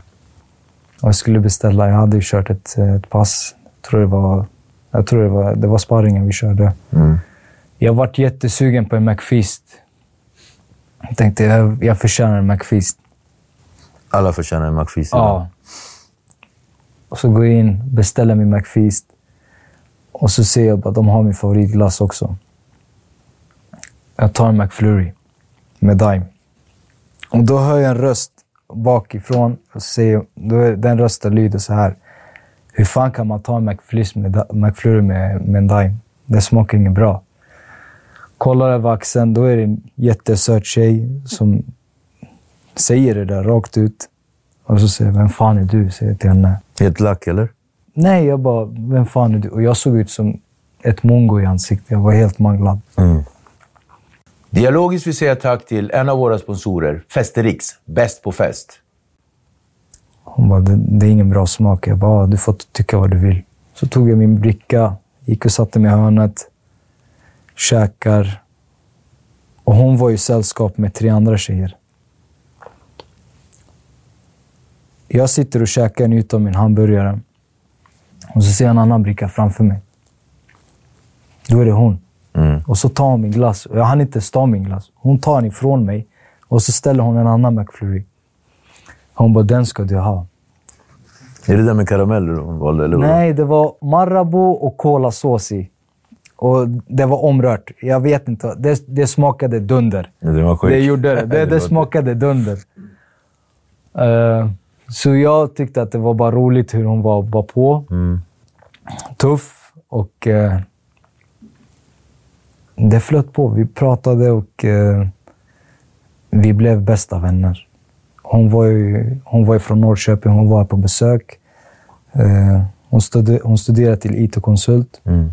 Och jag skulle beställa. Jag hade ju kört ett, ett pass. Jag tror det var, jag tror det var, det var sparringen vi körde. Mm. Jag vart jättesugen på en McFeast. Jag tänkte, jag, jag förtjänar en McFeast. Alla förtjänar en McFeast. Ja. Och så går jag in, beställer min McFeast. Och så ser jag att de har min favoritglass också. Jag tar en McFlurry med Dime. Och då hör jag en röst bakifrån. Och är, den rösten lyder så här. Hur fan kan man ta en McFlurry med, med, en Dime? Det smakar inget bra. Kollar över axeln, då är det en jättesöt tjej som säger det där rakt ut. Och så säger jag, vem fan är du? Säger jag till henne. Helt lack, eller? Nej, jag bara, vem fan är du? Och jag såg ut som ett mongo i ansiktet. Jag var helt manglad. Dialogiskt vill säga tack till en av våra sponsorer, Festerix. Bäst på fest. Hon bara, det, det är ingen bra smak. Jag bara, du får tycka vad du vill. Så tog jag min bricka, gick och satte mig i hörnet, käkar. Och hon var i sällskap med tre andra tjejer. Jag sitter och käkar, njuter av min hamburgare. Och så ser jag en annan bricka framför mig. Då är det hon. Och så tar hon min glass. Jag hann inte ens ta min glass. Hon tar den ifrån mig och så ställer hon en annan McFlurry. Hon bara, den ska du ha. Är det där med karameller hon valde? Eller? Nej, det var Marabou och kolasås i. Och det var omrört. Jag vet inte. Det, det smakade dunder. Det var skit. Det gjorde det. Det, det smakade dunder. Eh, så jag tyckte att det var bara roligt hur hon var, var på. Tuff och eh, det flöt på. Vi pratade och eh, vi blev bästa vänner. Hon var ju, hon var ju från Norrköping. Hon var här på besök. Eh, hon, studer, hon studerade till IT-konsult. Mm.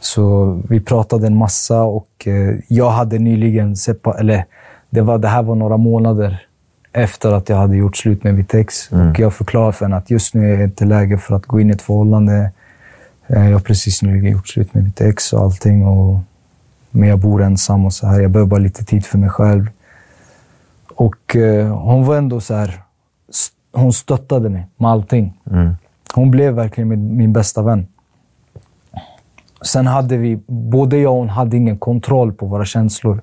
Så vi pratade en massa och eh, jag hade nyligen sepa- eller det, var, det här var några månader efter att jag hade gjort slut med mitt ex. Och jag förklarade för henne att just nu är det inte läge för att gå in i ett förhållande. Eh, jag har precis nyligen gjort slut med mitt ex och allting. Och, men jag bor ensam och så här. Jag behöver bara lite tid för mig själv. Och eh, hon var ändå så här... Hon stöttade mig med allting. Hon blev verkligen min, min bästa vän. Sen hade vi, både jag och hon hade ingen kontroll på våra känslor.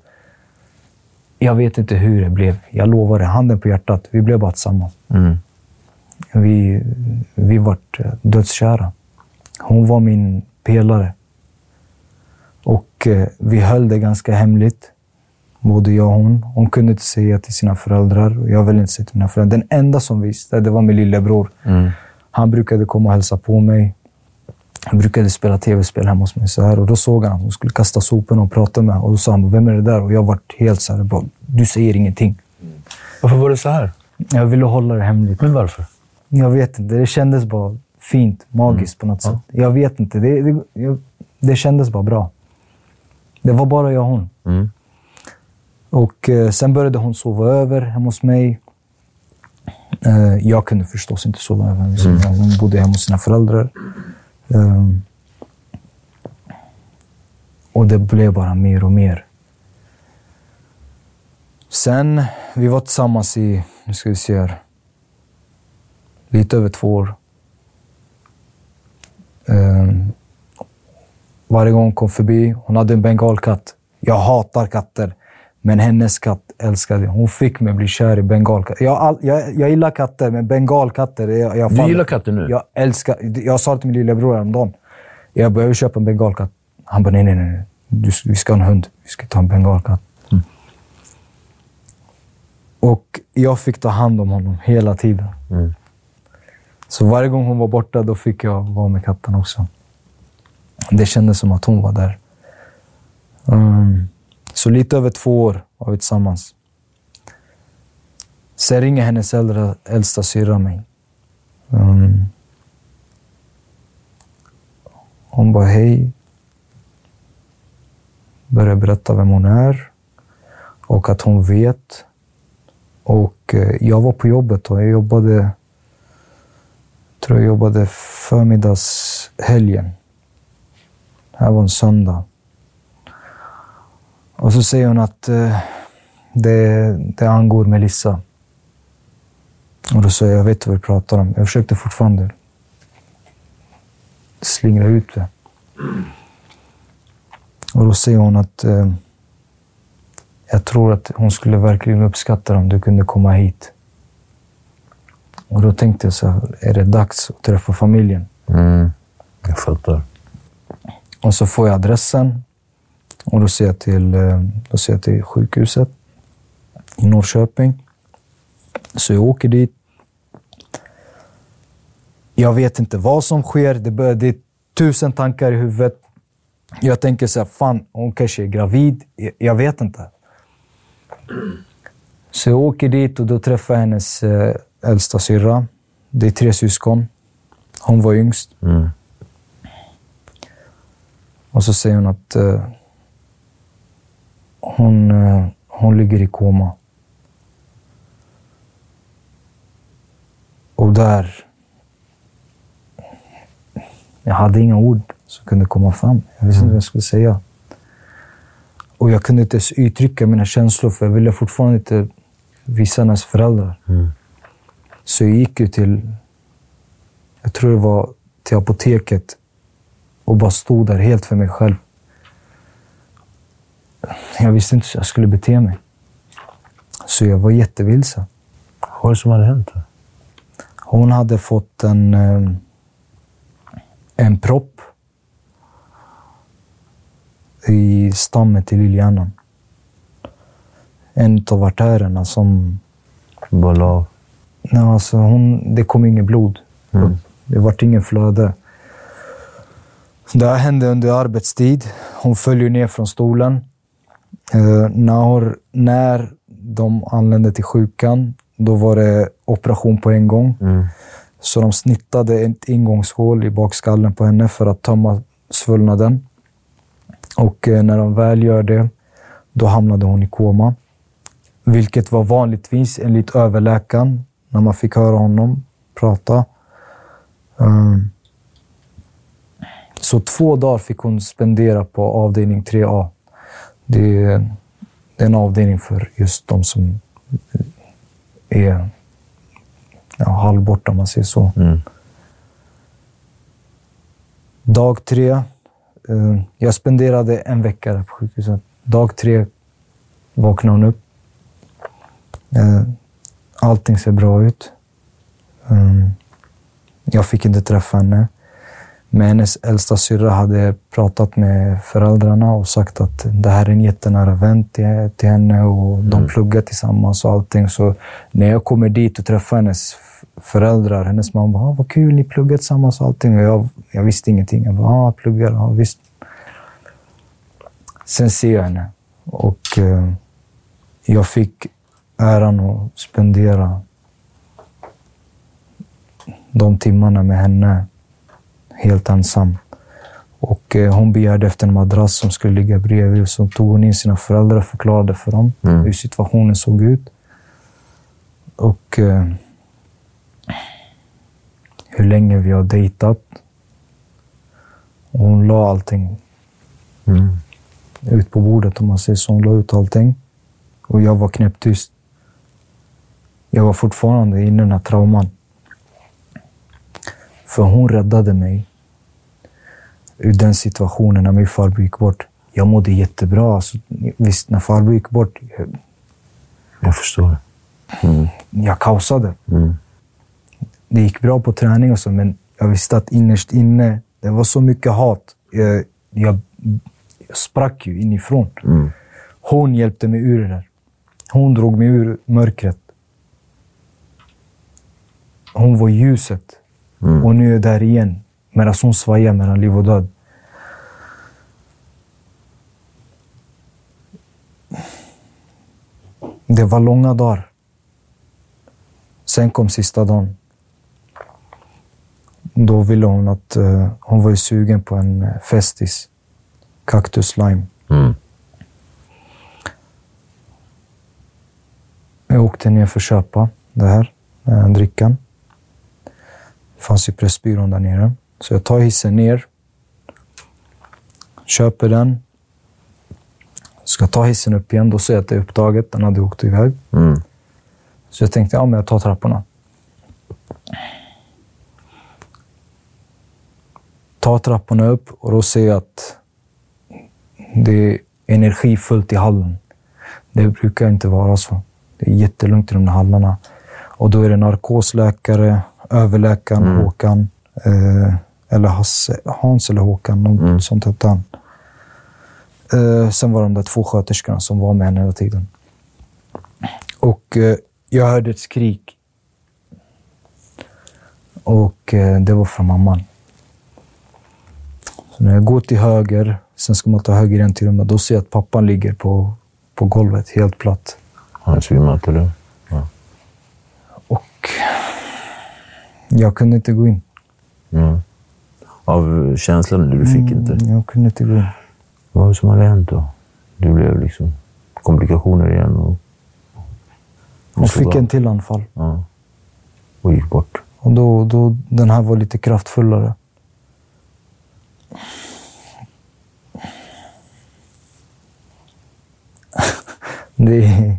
Jag vet inte hur det blev. Jag lovar det, handen på hjärtat. Vi blev bara tillsammans. Vi, vi vart eh, dödskära. Hon var min pelare. Och eh, vi höll det ganska hemligt. Både jag och hon. Hon kunde inte säga till sina föräldrar. och Jag ville inte säga till mina föräldrar. Den enda som visste, det var min lillebror. Han brukade komma och hälsa på mig. Han brukade spela tv-spel hemma hos mig. Så här, och då såg han att hon skulle kasta soporna och prata med Och då sa han, vem är det där? Och jag var helt så här, bara, du säger ingenting. Varför var det så här? Jag ville hålla det hemligt. Men varför? Jag vet inte. Det kändes bara fint, magiskt på något sätt. Jag vet inte. Det, det, jag, det kändes bara bra. Det var bara jag och hon. Och eh, sen började hon sova över hemma hos mig. Eh, jag kunde förstås inte sova över hos henne. Hon bodde hemma hos sina föräldrar. Ehm, och det blev bara mer och mer. Sen, vi var tillsammans i, nu ska vi se här, lite över två år. Ehm, varje gång hon kom förbi, hon hade en bengalkatt. Jag hatar katter, men hennes katt älskade jag. Hon fick mig bli kär i bengalkatter. Jag, all, jag, jag gillar katter, men bengalkatter... Jag, jag Du gillar katter nu? Jag älskar... Jag sa till min lillebror häromdagen. Jag vill köpa en bengalkatt. Han bara, nej, nej, nej. Du, vi ska ha en hund. Vi ska ta en bengalkatt. Och jag fick ta hand om honom hela tiden. Så varje gång hon var borta, då fick jag vara med katten också. Det kändes som att hon var där. Mm. Så lite över två år var vi tillsammans. Sen ringer hennes äldre, äldsta syrra mig. Um, hon bara hej. Börjar berätta vem hon är och att hon vet. Och eh, jag var på jobbet och jag jobbade, tror jag jobbade förmiddagshelgen. Det här var en söndag. Och så säger hon att eh, det, det angår Melissa. Och då sa jag, jag vet vad du pratar om. Jag försökte fortfarande slingra ut det. Och då säger hon att eh, jag tror att hon skulle verkligen uppskatta det om du kunde komma hit. Och då tänkte jag så här, är det dags att träffa familjen? Mm. Jag fattar. Och så får jag adressen och då ser jag till, eh, då ser jag till sjukhuset i Norrköping. Så jag åker dit. Jag vet inte vad som sker. Det, börjar, det är tusen tankar i huvudet. Jag tänker så här, fan, hon kanske är gravid. Jag, jag vet inte. Så jag åker dit och då träffar jag hennes eh, äldsta syrra. Det är tre syskon. Hon var yngst. Mm. Och så säger hon att eh, hon, eh, hon ligger i koma. Och där... Jag hade inga ord som kunde komma fram. Jag visste inte vad jag skulle säga. Och jag kunde inte ens uttrycka mina känslor, för jag ville fortfarande inte visa hennes föräldrar. Mm. Så jag gick ju till, jag tror det var till apoteket och bara stod där helt för mig själv. Jag visste inte hur jag skulle bete mig. Så jag var jättevilsen. Vad var det som hade hänt? Hon hade fått en, eh, en propp i stammen till lillhjärnan. En av artärerna som... Bara. Nej, alltså hon, det kom inget blod. Mm. Det vart ingen flöde. Det här hände under arbetstid. Hon föll ju ner från stolen. Eh, när, när de anlände till sjukan, då var det operation på en gång. Mm. Så de snittade ett ingångshål i bakskallen på henne för att tömma svullnaden. Och eh, när de väl gör det, då hamnade hon i koma. Vilket var vanligtvis enligt överläkaren, när man fick höra honom prata. Um, så två dagar fick hon spendera på avdelning 3A. Det är, en avdelning för just de som är ja, halvborta, om man säger så. Mm. Dag tre. Eh, jag spenderade en vecka där på sjukhuset. Dag tre vaknade hon upp. Eh, allting ser bra ut. Eh, jag fick inte träffa henne. Men hennes äldsta syrra hade pratat med föräldrarna och sagt att det här är en jättenära vän till, till henne och de Mm. pluggar tillsammans och allting. Så när jag kommer dit och träffar hennes föräldrar, hennes mamma bara, ah, vad kul, ni pluggar tillsammans och allting. Och jag, jag visste ingenting. Jag bara, ah, jag pluggar, ja visst. Sen ser jag henne och eh, jag fick äran att spendera de timmarna med henne helt ensam. Och eh, hon begärde efter en madrass som skulle ligga bredvid. Så tog hon in sina föräldrar och förklarade för dem Mm. hur situationen såg ut. Och eh, hur länge vi har dejtat. Och hon la allting Mm. ut på bordet om man säger så. Hon la ut allting. Och jag var knäpptyst. Jag var fortfarande inne i den här trauman. För hon räddade mig ur den situationen när min farbror gick bort. Jag mådde jättebra. Alltså, visst, när farbror gick bort, jag, Jag förstår. jag kaosade. Mm. Det gick bra på träning och så, men jag visste att innerst inne, det var så mycket hat. Jag, jag, jag sprack ju inifrån. Mm. Hon hjälpte mig ur det där. Hon drog mig ur mörkret. Hon var ljuset. Mm. Och nu är jag där igen. Medan hon svajar mellan liv och död. Det var långa dagar. Sen kom sista dagen. Då ville hon att... eh, hon var ju sugen på en eh, Festis. Cactus lime. Mm. Jag åkte ner för att köpa det här, eh, drickan. Fanns i Pressbyrån där nere. Så jag tar hissen ner, köper den, ska ta hissen upp igen. Då ser jag att det är upptaget. Den hade åkt iväg. Mm. Så jag tänkte, ja men jag tar trapporna. Tar trapporna upp och då ser jag att det är energifullt i hallen. Det brukar inte vara så. Det är jättelugnt i de där hallarna. Och då är det narkosläkare, överläkaren Håkan, eh, eller Hasse, Hans eller Håkan, något sånt hette han. Eh, sen var de där två sköterskorna som var med henne hela tiden. Och eh, jag hörde ett skrik. Och eh, det var från mamman. Så när jag går till höger, sen ska man ta höger igen till rummet, då ser jag att pappan ligger på, på golvet, helt platt. Han svimmat eller? Ja. Och jag kunde inte gå in. Mm. Av känslan du fick inte? Mm, Jag kunde inte gå in. Vad var det som hade hänt då? Du blev liksom komplikationer igen och, så fick en till anfall. ja. och gick bort. Och då, då, den här var lite kraftfullare. Det är...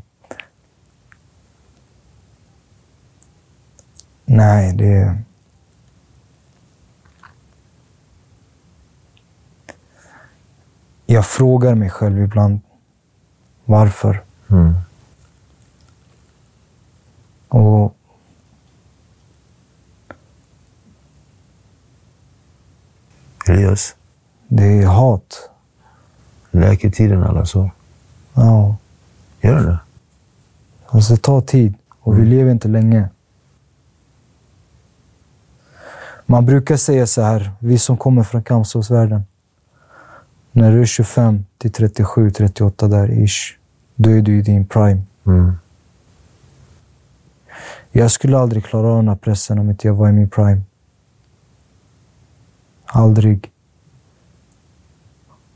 Nej, det. Jag frågar mig själv ibland varför. Mm. Och Elias, det är hat. läker tiden alla sår? Ja. Gör det? Alltså det tar tid och vi lever inte länge. Man brukar säga så här, vi som kommer från kampsportsvärlden. När du är 25 till 37, 38 där ish, då är du i din prime. Mm. Jag skulle aldrig klara av den här pressen om inte jag var i min prime. Aldrig.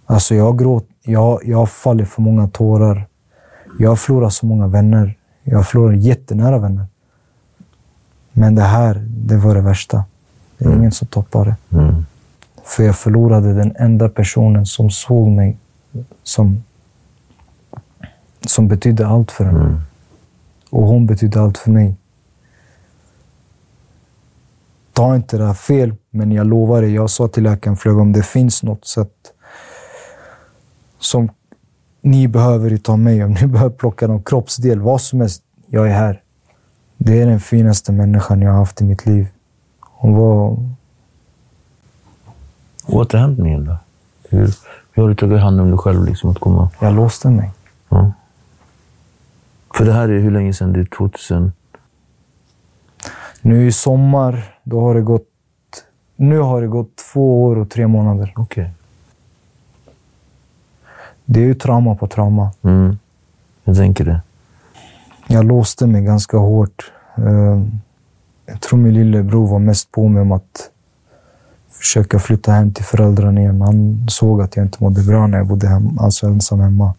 Alltså jag gråt, jag, jag har fallit för många tårar. Jag har förlorat så många vänner. Jag har förlorat jättenära vänner. Men det här, det var det värsta. Det är ingen som toppar det. Mm. För jag förlorade den enda personen som såg mig som, som betydde allt för henne. Mm. Och hon betydde allt för mig. Ta inte det här fel, men jag lovar dig. Jag sa till läkaren flera om det finns något sätt som ni behöver ta mig, om ni behöver plocka någon kroppsdel, vad som helst. Jag är här. Det är den finaste människan jag har haft i mitt liv. Hon var... Återhämtningen då? Hur, hur har du tagit hand om dig själv? Liksom, att komma? Jag låste mig. Ja. För det här är hur länge sedan? Det är 2000? Nu i sommar, då har det gått... Nu har det gått två år och tre månader. Okej. Det är ju trauma på trauma. Mm. Jag tänker det. Jag låste mig ganska hårt. Jag tror min lillebror var mest på mig om att försöka flytta hem till föräldrarna igen. Han såg att jag inte mådde bra när jag bodde hem, alltså ensam hemma.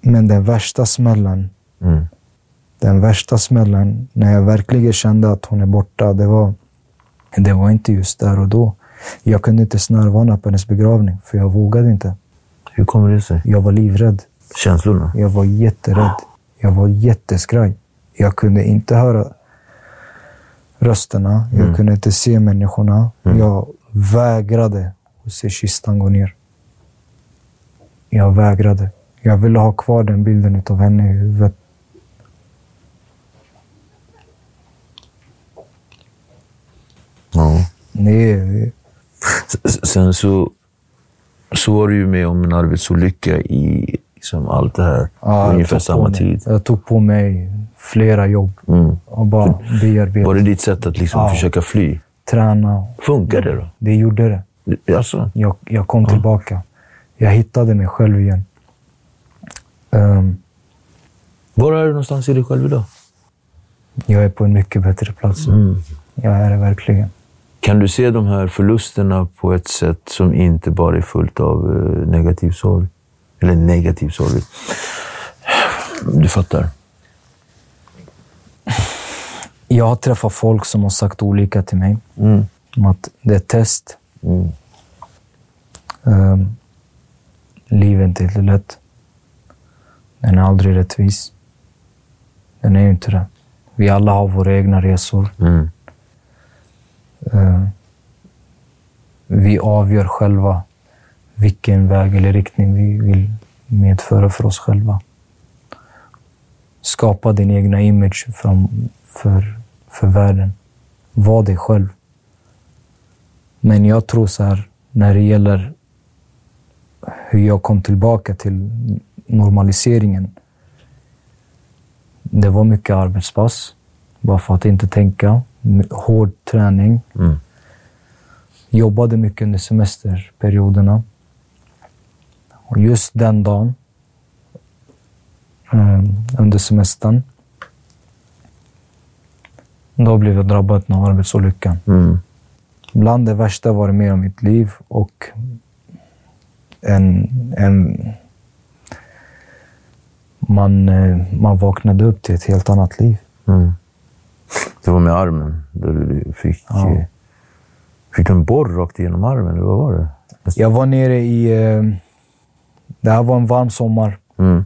Men den värsta smällen, Mm. den värsta smällen när jag verkligen kände att hon är borta, det var, det var inte just där och då. Jag kunde inte ens närvara på hennes begravning, för jag vågade inte. Hur kommer det sig? Jag var livrädd. Känslorna? Jag var jätterädd. Jag var jätteskraj. Jag kunde inte höra rösterna. Jag kunde inte se människorna. Jag vägrade att se kistan gå ner. Jag vägrade. Jag ville ha kvar den bilden av henne i huvudet. Ja. Nej, Sen så, så var du ju med om en arbetsolycka i liksom allt det här. ja, ungefär samma mig- tid. Jag tog på mig flera jobb Mm. och bara bearbetade. Var det ditt sätt att liksom Ja. försöka fly? Träna. Funkar det då? Det gjorde det. Alltså, Jag, jag kom tillbaka. Jag hittade mig själv igen. Ehm, Var är du någonstans i dig själv idag? jag är på en mycket bättre plats. Jag är det verkligen. Kan du se de här förlusterna på ett sätt som inte bara är fullt av eh, negativ sorg? Eller negativ sorg. Du fattar. Jag har träffat folk som har sagt olika till mig. Om att det är ett test. Mm. Um, livet är inte helt lätt. Den är aldrig rättvis. Den är ju inte det. Vi alla har våra egna resor. Mm. Ehm, vi avgör själva vilken väg eller riktning vi vill medföra för oss själva. Skapa din egna image för, för, för världen. Var dig själv. Men jag tror så här, när det gäller hur jag kom tillbaka till normaliseringen. Det var mycket arbetspass, bara för att inte tänka. Hård träning. Mm. Jobbade mycket under semesterperioderna. Och just den dagen, eh, under semestern, då blev jag drabbad av arbetsolyckan. Mm. Bland det värsta jag varit med om i mitt liv och en, en, man, eh, man vaknade upp till ett helt annat liv. Mm. Det var med armen. Där du fick, Ja. eh, fick du en borr rakt igenom armen, eller vad var det? Jag var nere i... Det här var en varm sommar. Mm.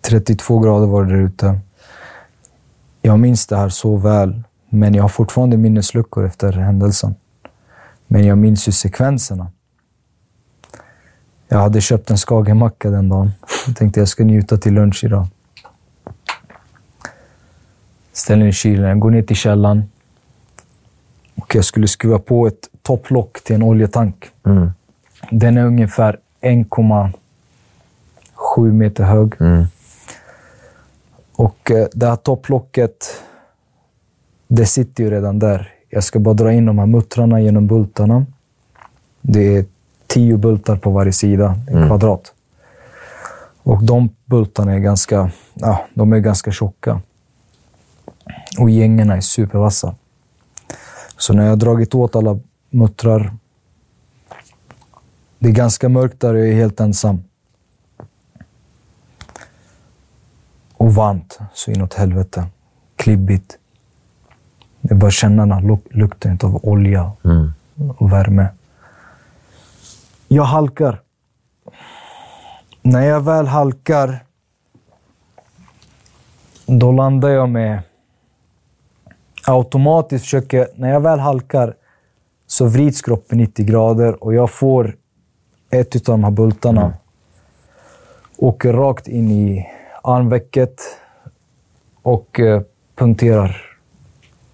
32 grader var det där ute. Jag minns det här så väl, men jag har fortfarande minnesluckor efter händelsen. Men jag minns ju sekvenserna. Jag hade köpt en skagenmacka den dagen. Jag tänkte jag ska njuta till lunch idag. Ställer den i kylen, jag går ner till källaren. Och jag skulle skruva på ett topplock till en oljetank. Mm. Den är ungefär 1,7 meter hög. Mm. Och eh, det här topplocket, det sitter ju redan där. Jag ska bara dra in de här muttrarna genom bultarna. Det är tio bultar på varje sida, en kvadrat. Och de bultarna är ganska, ja, de är ganska tjocka. Och gängerna är supervassa. Så när jag har dragit åt alla muttrar, det är ganska mörkt där och jag är helt ensam. Och varmt så inåt helvete. Klibbigt. Det är bara att känna den här luk- lukten av olja Mm. och värme. Jag halkar. När jag väl halkar, då landar jag med... Automatiskt försöker... När jag väl halkar så vrids kroppen 90 grader och jag får ett av de här bultarna. Åker rakt in i armvecket och eh, punkterar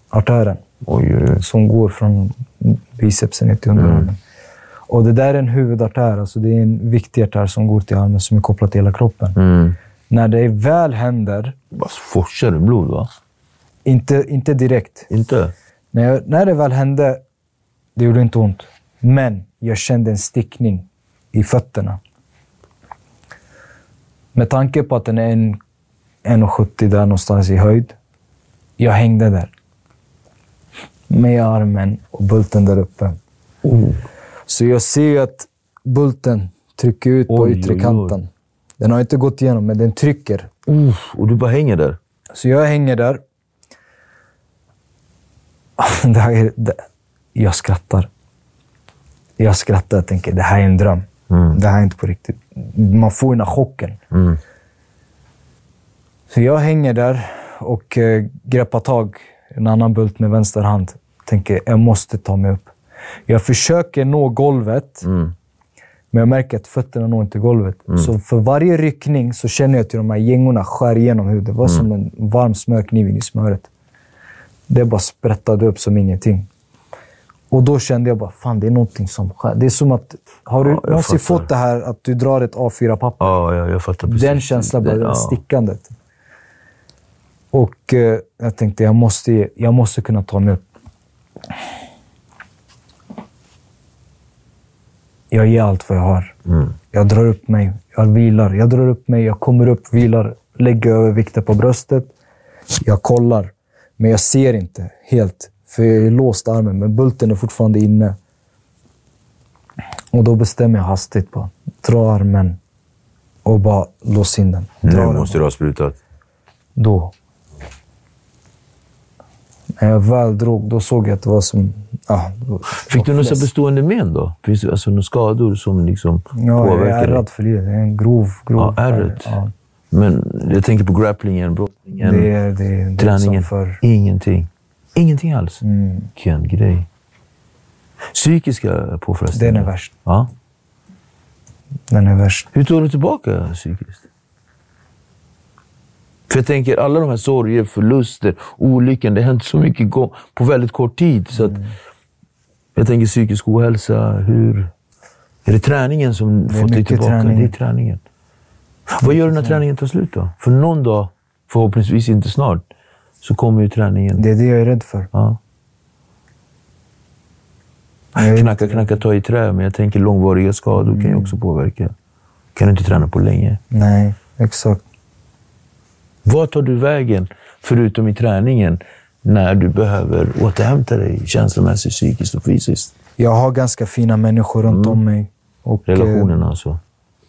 artären Oj, oj, som går från bicepsen ner till underarmen. Och det där är en huvudartär, alltså det är en viktig artär som går till armen som är kopplad till hela kroppen. Mm. När det väl händer, Bara forsar det blod, va? inte, inte direkt. Inte? När, jag, när det väl hände, det gjorde inte ont. Men jag kände en stickning i fötterna. Med tanke på att den är en 1,70 där någonstans i höjd. Jag hängde där. Med armen och bulten där uppe. Så jag ser att bulten trycker ut på Oj, yttre oj, oj. kanten. Den har inte gått igenom, men den trycker. Uff, och du bara hänger där? Så jag hänger där. Det här är, det, jag skrattar. Jag skrattar och tänker, det här är en dröm. Det här är inte på riktigt. Man får den här chocken. Mm. Så jag hänger där och eh, greppar tag en annan bult med vänster hand. Tänker, jag måste ta mig upp. Jag försöker nå golvet, Mm. men jag märker att fötterna når inte golvet. Så för varje ryckning så känner jag att de här gängorna skär igenom huvudet. Det var som en varm smörkniv in i smöret. Det bara sprättade upp som ingenting. Och då kände jag bara, fan det är någonting som skär. Det är som att, har du Ja, jag någonsin fattar. fått det här att du drar ett A4-papper? Ja, ja, jag fattar precis. Den känslan, bara det ja. stickandet. Och eh, jag tänkte, jag måste, jag måste kunna ta mig upp. Jag ger allt vad jag har. Mm. Jag drar upp mig, jag vilar. Jag drar upp mig, jag kommer upp, vilar, lägger övervikten på bröstet. Jag kollar, men jag ser inte helt. För jag är låst armen, men bulten är fortfarande inne. Och då bestämmer jag hastigt bara. Dra armen och bara lås in den. Dra Nu måste du ha sprutat. då. När jag väl drog, då såg jag att det var som... Ja, Fick du några bestående men då? Finns det alltså några skador som liksom Ja, jag är påverkar ärrad för det. Det är en grov, grov... Ja, ärret. Ja, Men jag tänker på grapplingen, brottningen, det är, det är, det är träningen. för... Ingenting. Ingenting alls. Mm, Vilken grej. Psykiska påfrestningar. den är värst. Ja. Den är värst. Hur tog du tillbaka psykiskt? För jag tänker, alla de här sorger, förluster, olyckan, det har hänt så mycket på väldigt kort tid. Så att Mm. jag tänker psykisk ohälsa, hur... Är det träningen som Det fått dig tillbaka? träning. Det är träningen. Vad gör du när träningen tar slut då? För någon dag, förhoppningsvis inte snart, så kommer ju träningen. Det är det jag är rädd för. Ja. Knacka, knacka, ta i trä, men jag tänker långvariga skador kan ju också påverka. Kan du inte träna på länge. nej, exakt. Vad tar du vägen, förutom i träningen, när du behöver återhämta dig känslomässigt, psykiskt och fysiskt? Jag har ganska fina människor runt om mig. Och, eh, Relationen alltså.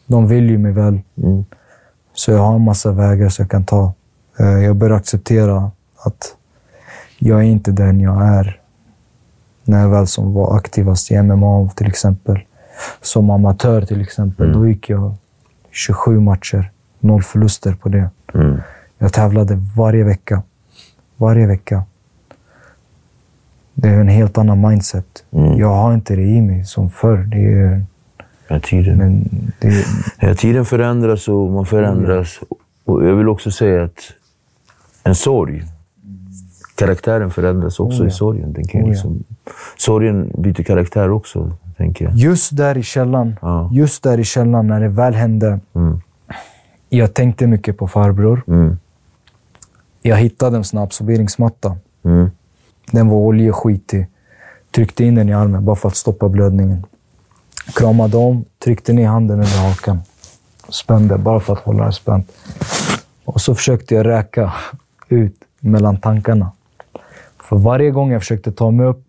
De vill ju mig väl. Mm. Så jag har en massa vägar som jag kan ta. Eh, Jag börjar acceptera att jag är inte den jag är. När jag väl som var aktivast i MMA till exempel. Som amatör till exempel. Då gick jag 27 matcher. Noll förluster på det. Mm. Jag tävlade varje vecka. Varje vecka. Det är en helt annan mindset. Mm. Jag har inte det i mig som förr. Det är, Ja, tiden. men det är, Ja, tiden förändras och man förändras. Och jag vill också säga att en sorg, karaktären förändras också Oh ja. i sorgen. Den kan Oh ja. liksom, sorgen byter karaktär också, tänker jag. Just där i källan, Ja. just där i källan när det väl hände. Mm. Jag tänkte mycket på farbror. Mm. Jag hittade en absorberingsmatta. Mm. Den var oljeskitig. Tryckte in den i armen bara för att stoppa blödningen. Kramade om, tryckte ner handen under hakan. Spände bara för att hålla det spänt. Och så försökte jag räka ut mellan tankarna. För varje gång jag försökte ta mig upp,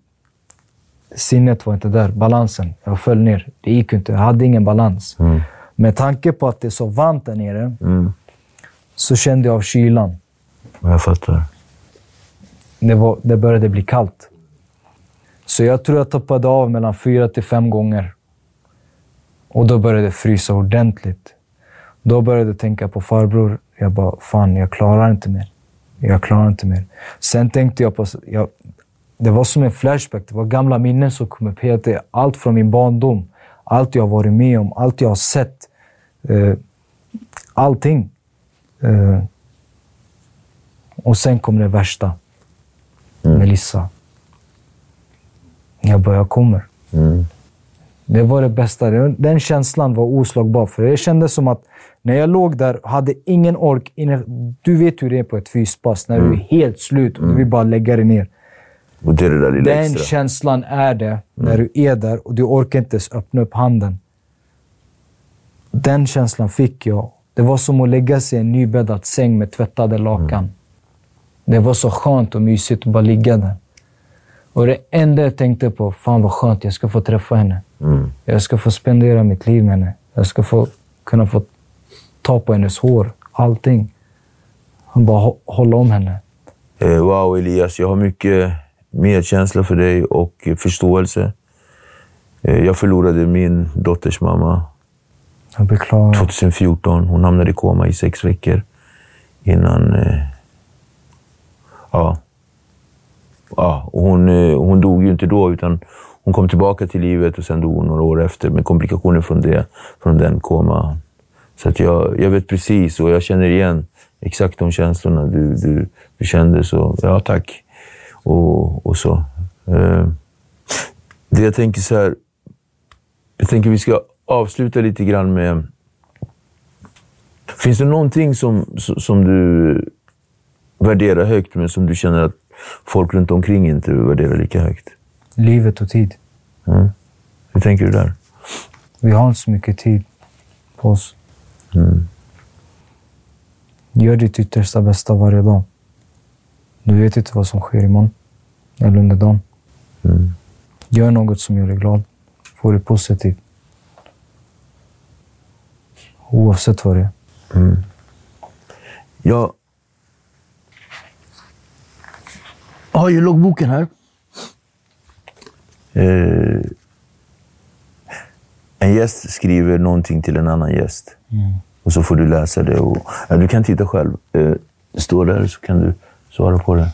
sinnet var inte där. Balansen. Jag föll ner. Det gick inte. Jag hade ingen balans. Mm. Med tanke på att det är så varmt där nere Mm. så kände jag av kylan. Jag fattar. Det, var, det började bli kallt. Så jag tror jag toppade av mellan fyra till fem gånger. Och då började det frysa ordentligt. Då började jag tänka på farbror. Jag bara, fan, jag klarar inte mer. Jag klarar inte mer. Sen tänkte jag på... Jag, det var som en flashback. Det var gamla minnen som kom upp. Helt, allt från min barndom. Allt jag varit med om. Allt jag har sett. Eh, allting. Eh, och sen kom det värsta. Melissa. Jag bara, jag kommer. Mm. Det var det bästa. Den känslan var oslagbar. För det kändes som att när jag låg där, hade ingen ork. Du vet hur det är på ett fyspass. När du är helt slut och du vill bara lägga dig ner. Och det är det där lilla Den extra. känslan är det när du är där och du orkar inte ens öppna upp handen. Den känslan fick jag. Det var som att lägga sig i en nybäddad säng med tvättade lakan. Det var så skönt och mysigt att bara ligga där. Och det enda jag tänkte på, fan vad skönt, jag ska få träffa henne. Mm. Jag ska få spendera mitt liv med henne. Jag ska få kunna få ta på hennes hår. Allting. Och bara hå- hålla om henne. Eh, wow, Elias. Jag har mycket medkänsla för dig och förståelse. Eh, jag förlorade min dotters mamma Jag beklagar. 2014. Hon hamnade i koma i sex veckor innan... Eh, ja. ja hon, hon dog ju inte då, utan hon kom tillbaka till livet och sen dog hon några år efter med komplikationer från, det, från den koma. Så att jag, jag vet precis och jag känner igen exakt de känslorna du, du, du kände. Så ja, tack. Och, och så. Eh, det jag tänker så här. Jag tänker vi ska avsluta lite grann med... Finns det någonting som, som du värderar högt, men som du känner att folk runt omkring inte värderar lika högt? Livet och tid. Mm. Hur tänker du där? Vi har inte så mycket tid. på oss. Gör ditt yttersta bästa varje dag. Du vet inte vad som sker imorgon eller under dagen. Gör något som gör dig glad. Få det positivt. Oavsett vad det är. Jag har ju loggboken här. Eh, en gäst skriver någonting till en annan gäst. Och så får du läsa det. Och, ja, du kan titta själv. Eh, det står där så kan du svara på det.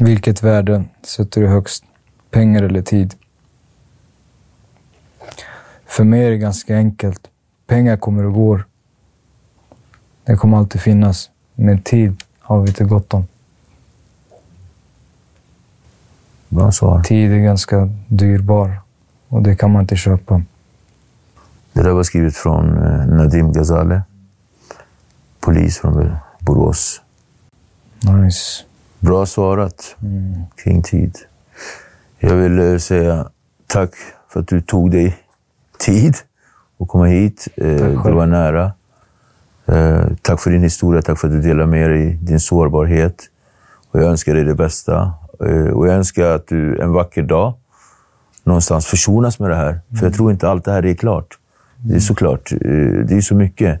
Vilket värde sätter du högst? Pengar eller tid? För mig är det ganska enkelt. Pengar kommer och går. Det kommer alltid finnas. Men tid har vi inte gott om. Bra svar. Tid är ganska dyrbar och det kan man inte köpa. Det där var skrivet från eh, Nadim Ghazale. Polis från Borås. Nice. Bra svarat kring tid. Jag vill eh, säga tack för att du tog dig tid att komma hit. Eh, Det var nära. Tack för din historia. Tack för att du delar med dig din sårbarhet. Och jag önskar dig det bästa. Och jag önskar att du en vacker dag någonstans försonas med det här. För jag tror inte allt det här är klart. Det är såklart. eh, Det är så mycket.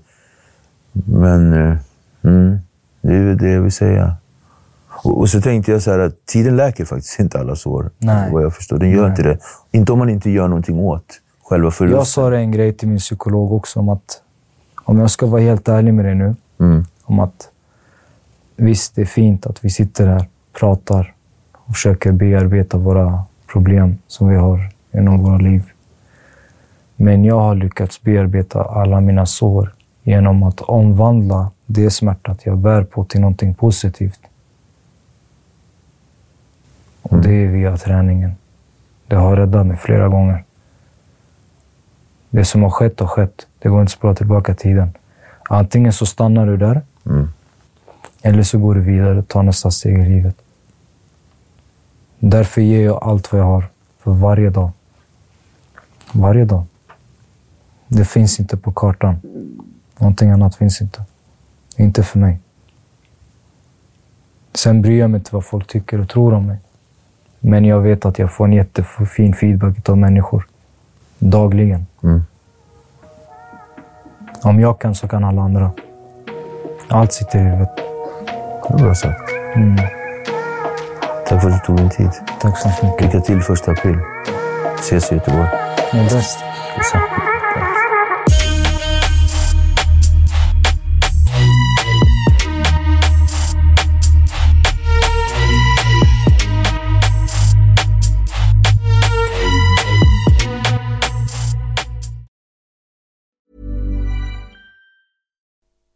Men eh, mm, det är det jag vill säga. Och, och så tänkte jag så här att tiden läker faktiskt inte alla sår. Nej. Vad jag förstår. Den gör Nej. inte det. Inte om man inte gör någonting åt själva förlusten. Jag sa en grej till min psykolog också om att, om jag ska vara helt ärlig med dig nu, Mm. om att visst, det är fint att vi sitter här, pratar och försöker bearbeta våra problem som vi har inom våra liv. Men jag har lyckats bearbeta alla mina sår genom att omvandla det smärtat jag bär på till någonting positivt. Och det är via träningen. Det har räddat mig flera gånger. Det som har skett har skett. Det går inte att spola tillbaka tiden. Antingen så stannar du där, Mm. eller så går du vidare och tar nästa steg i livet. Därför ger jag allt vad jag har för varje dag. Varje dag. Det finns inte på kartan. Någonting annat finns inte. Inte för mig. Sen bryr jag mig inte vad folk tycker och tror om mig. Men jag vet att jag får en jättefin feedback av människor. Dagligen. Mm. Om jag kan så kan alla andra. Allt sitter i huvudet. Det var bra sagt. Mm. Tack för att du tog din tid. Tack så mycket. Lycka till första april. Ses i Göteborg. Må bäst. Detsamma.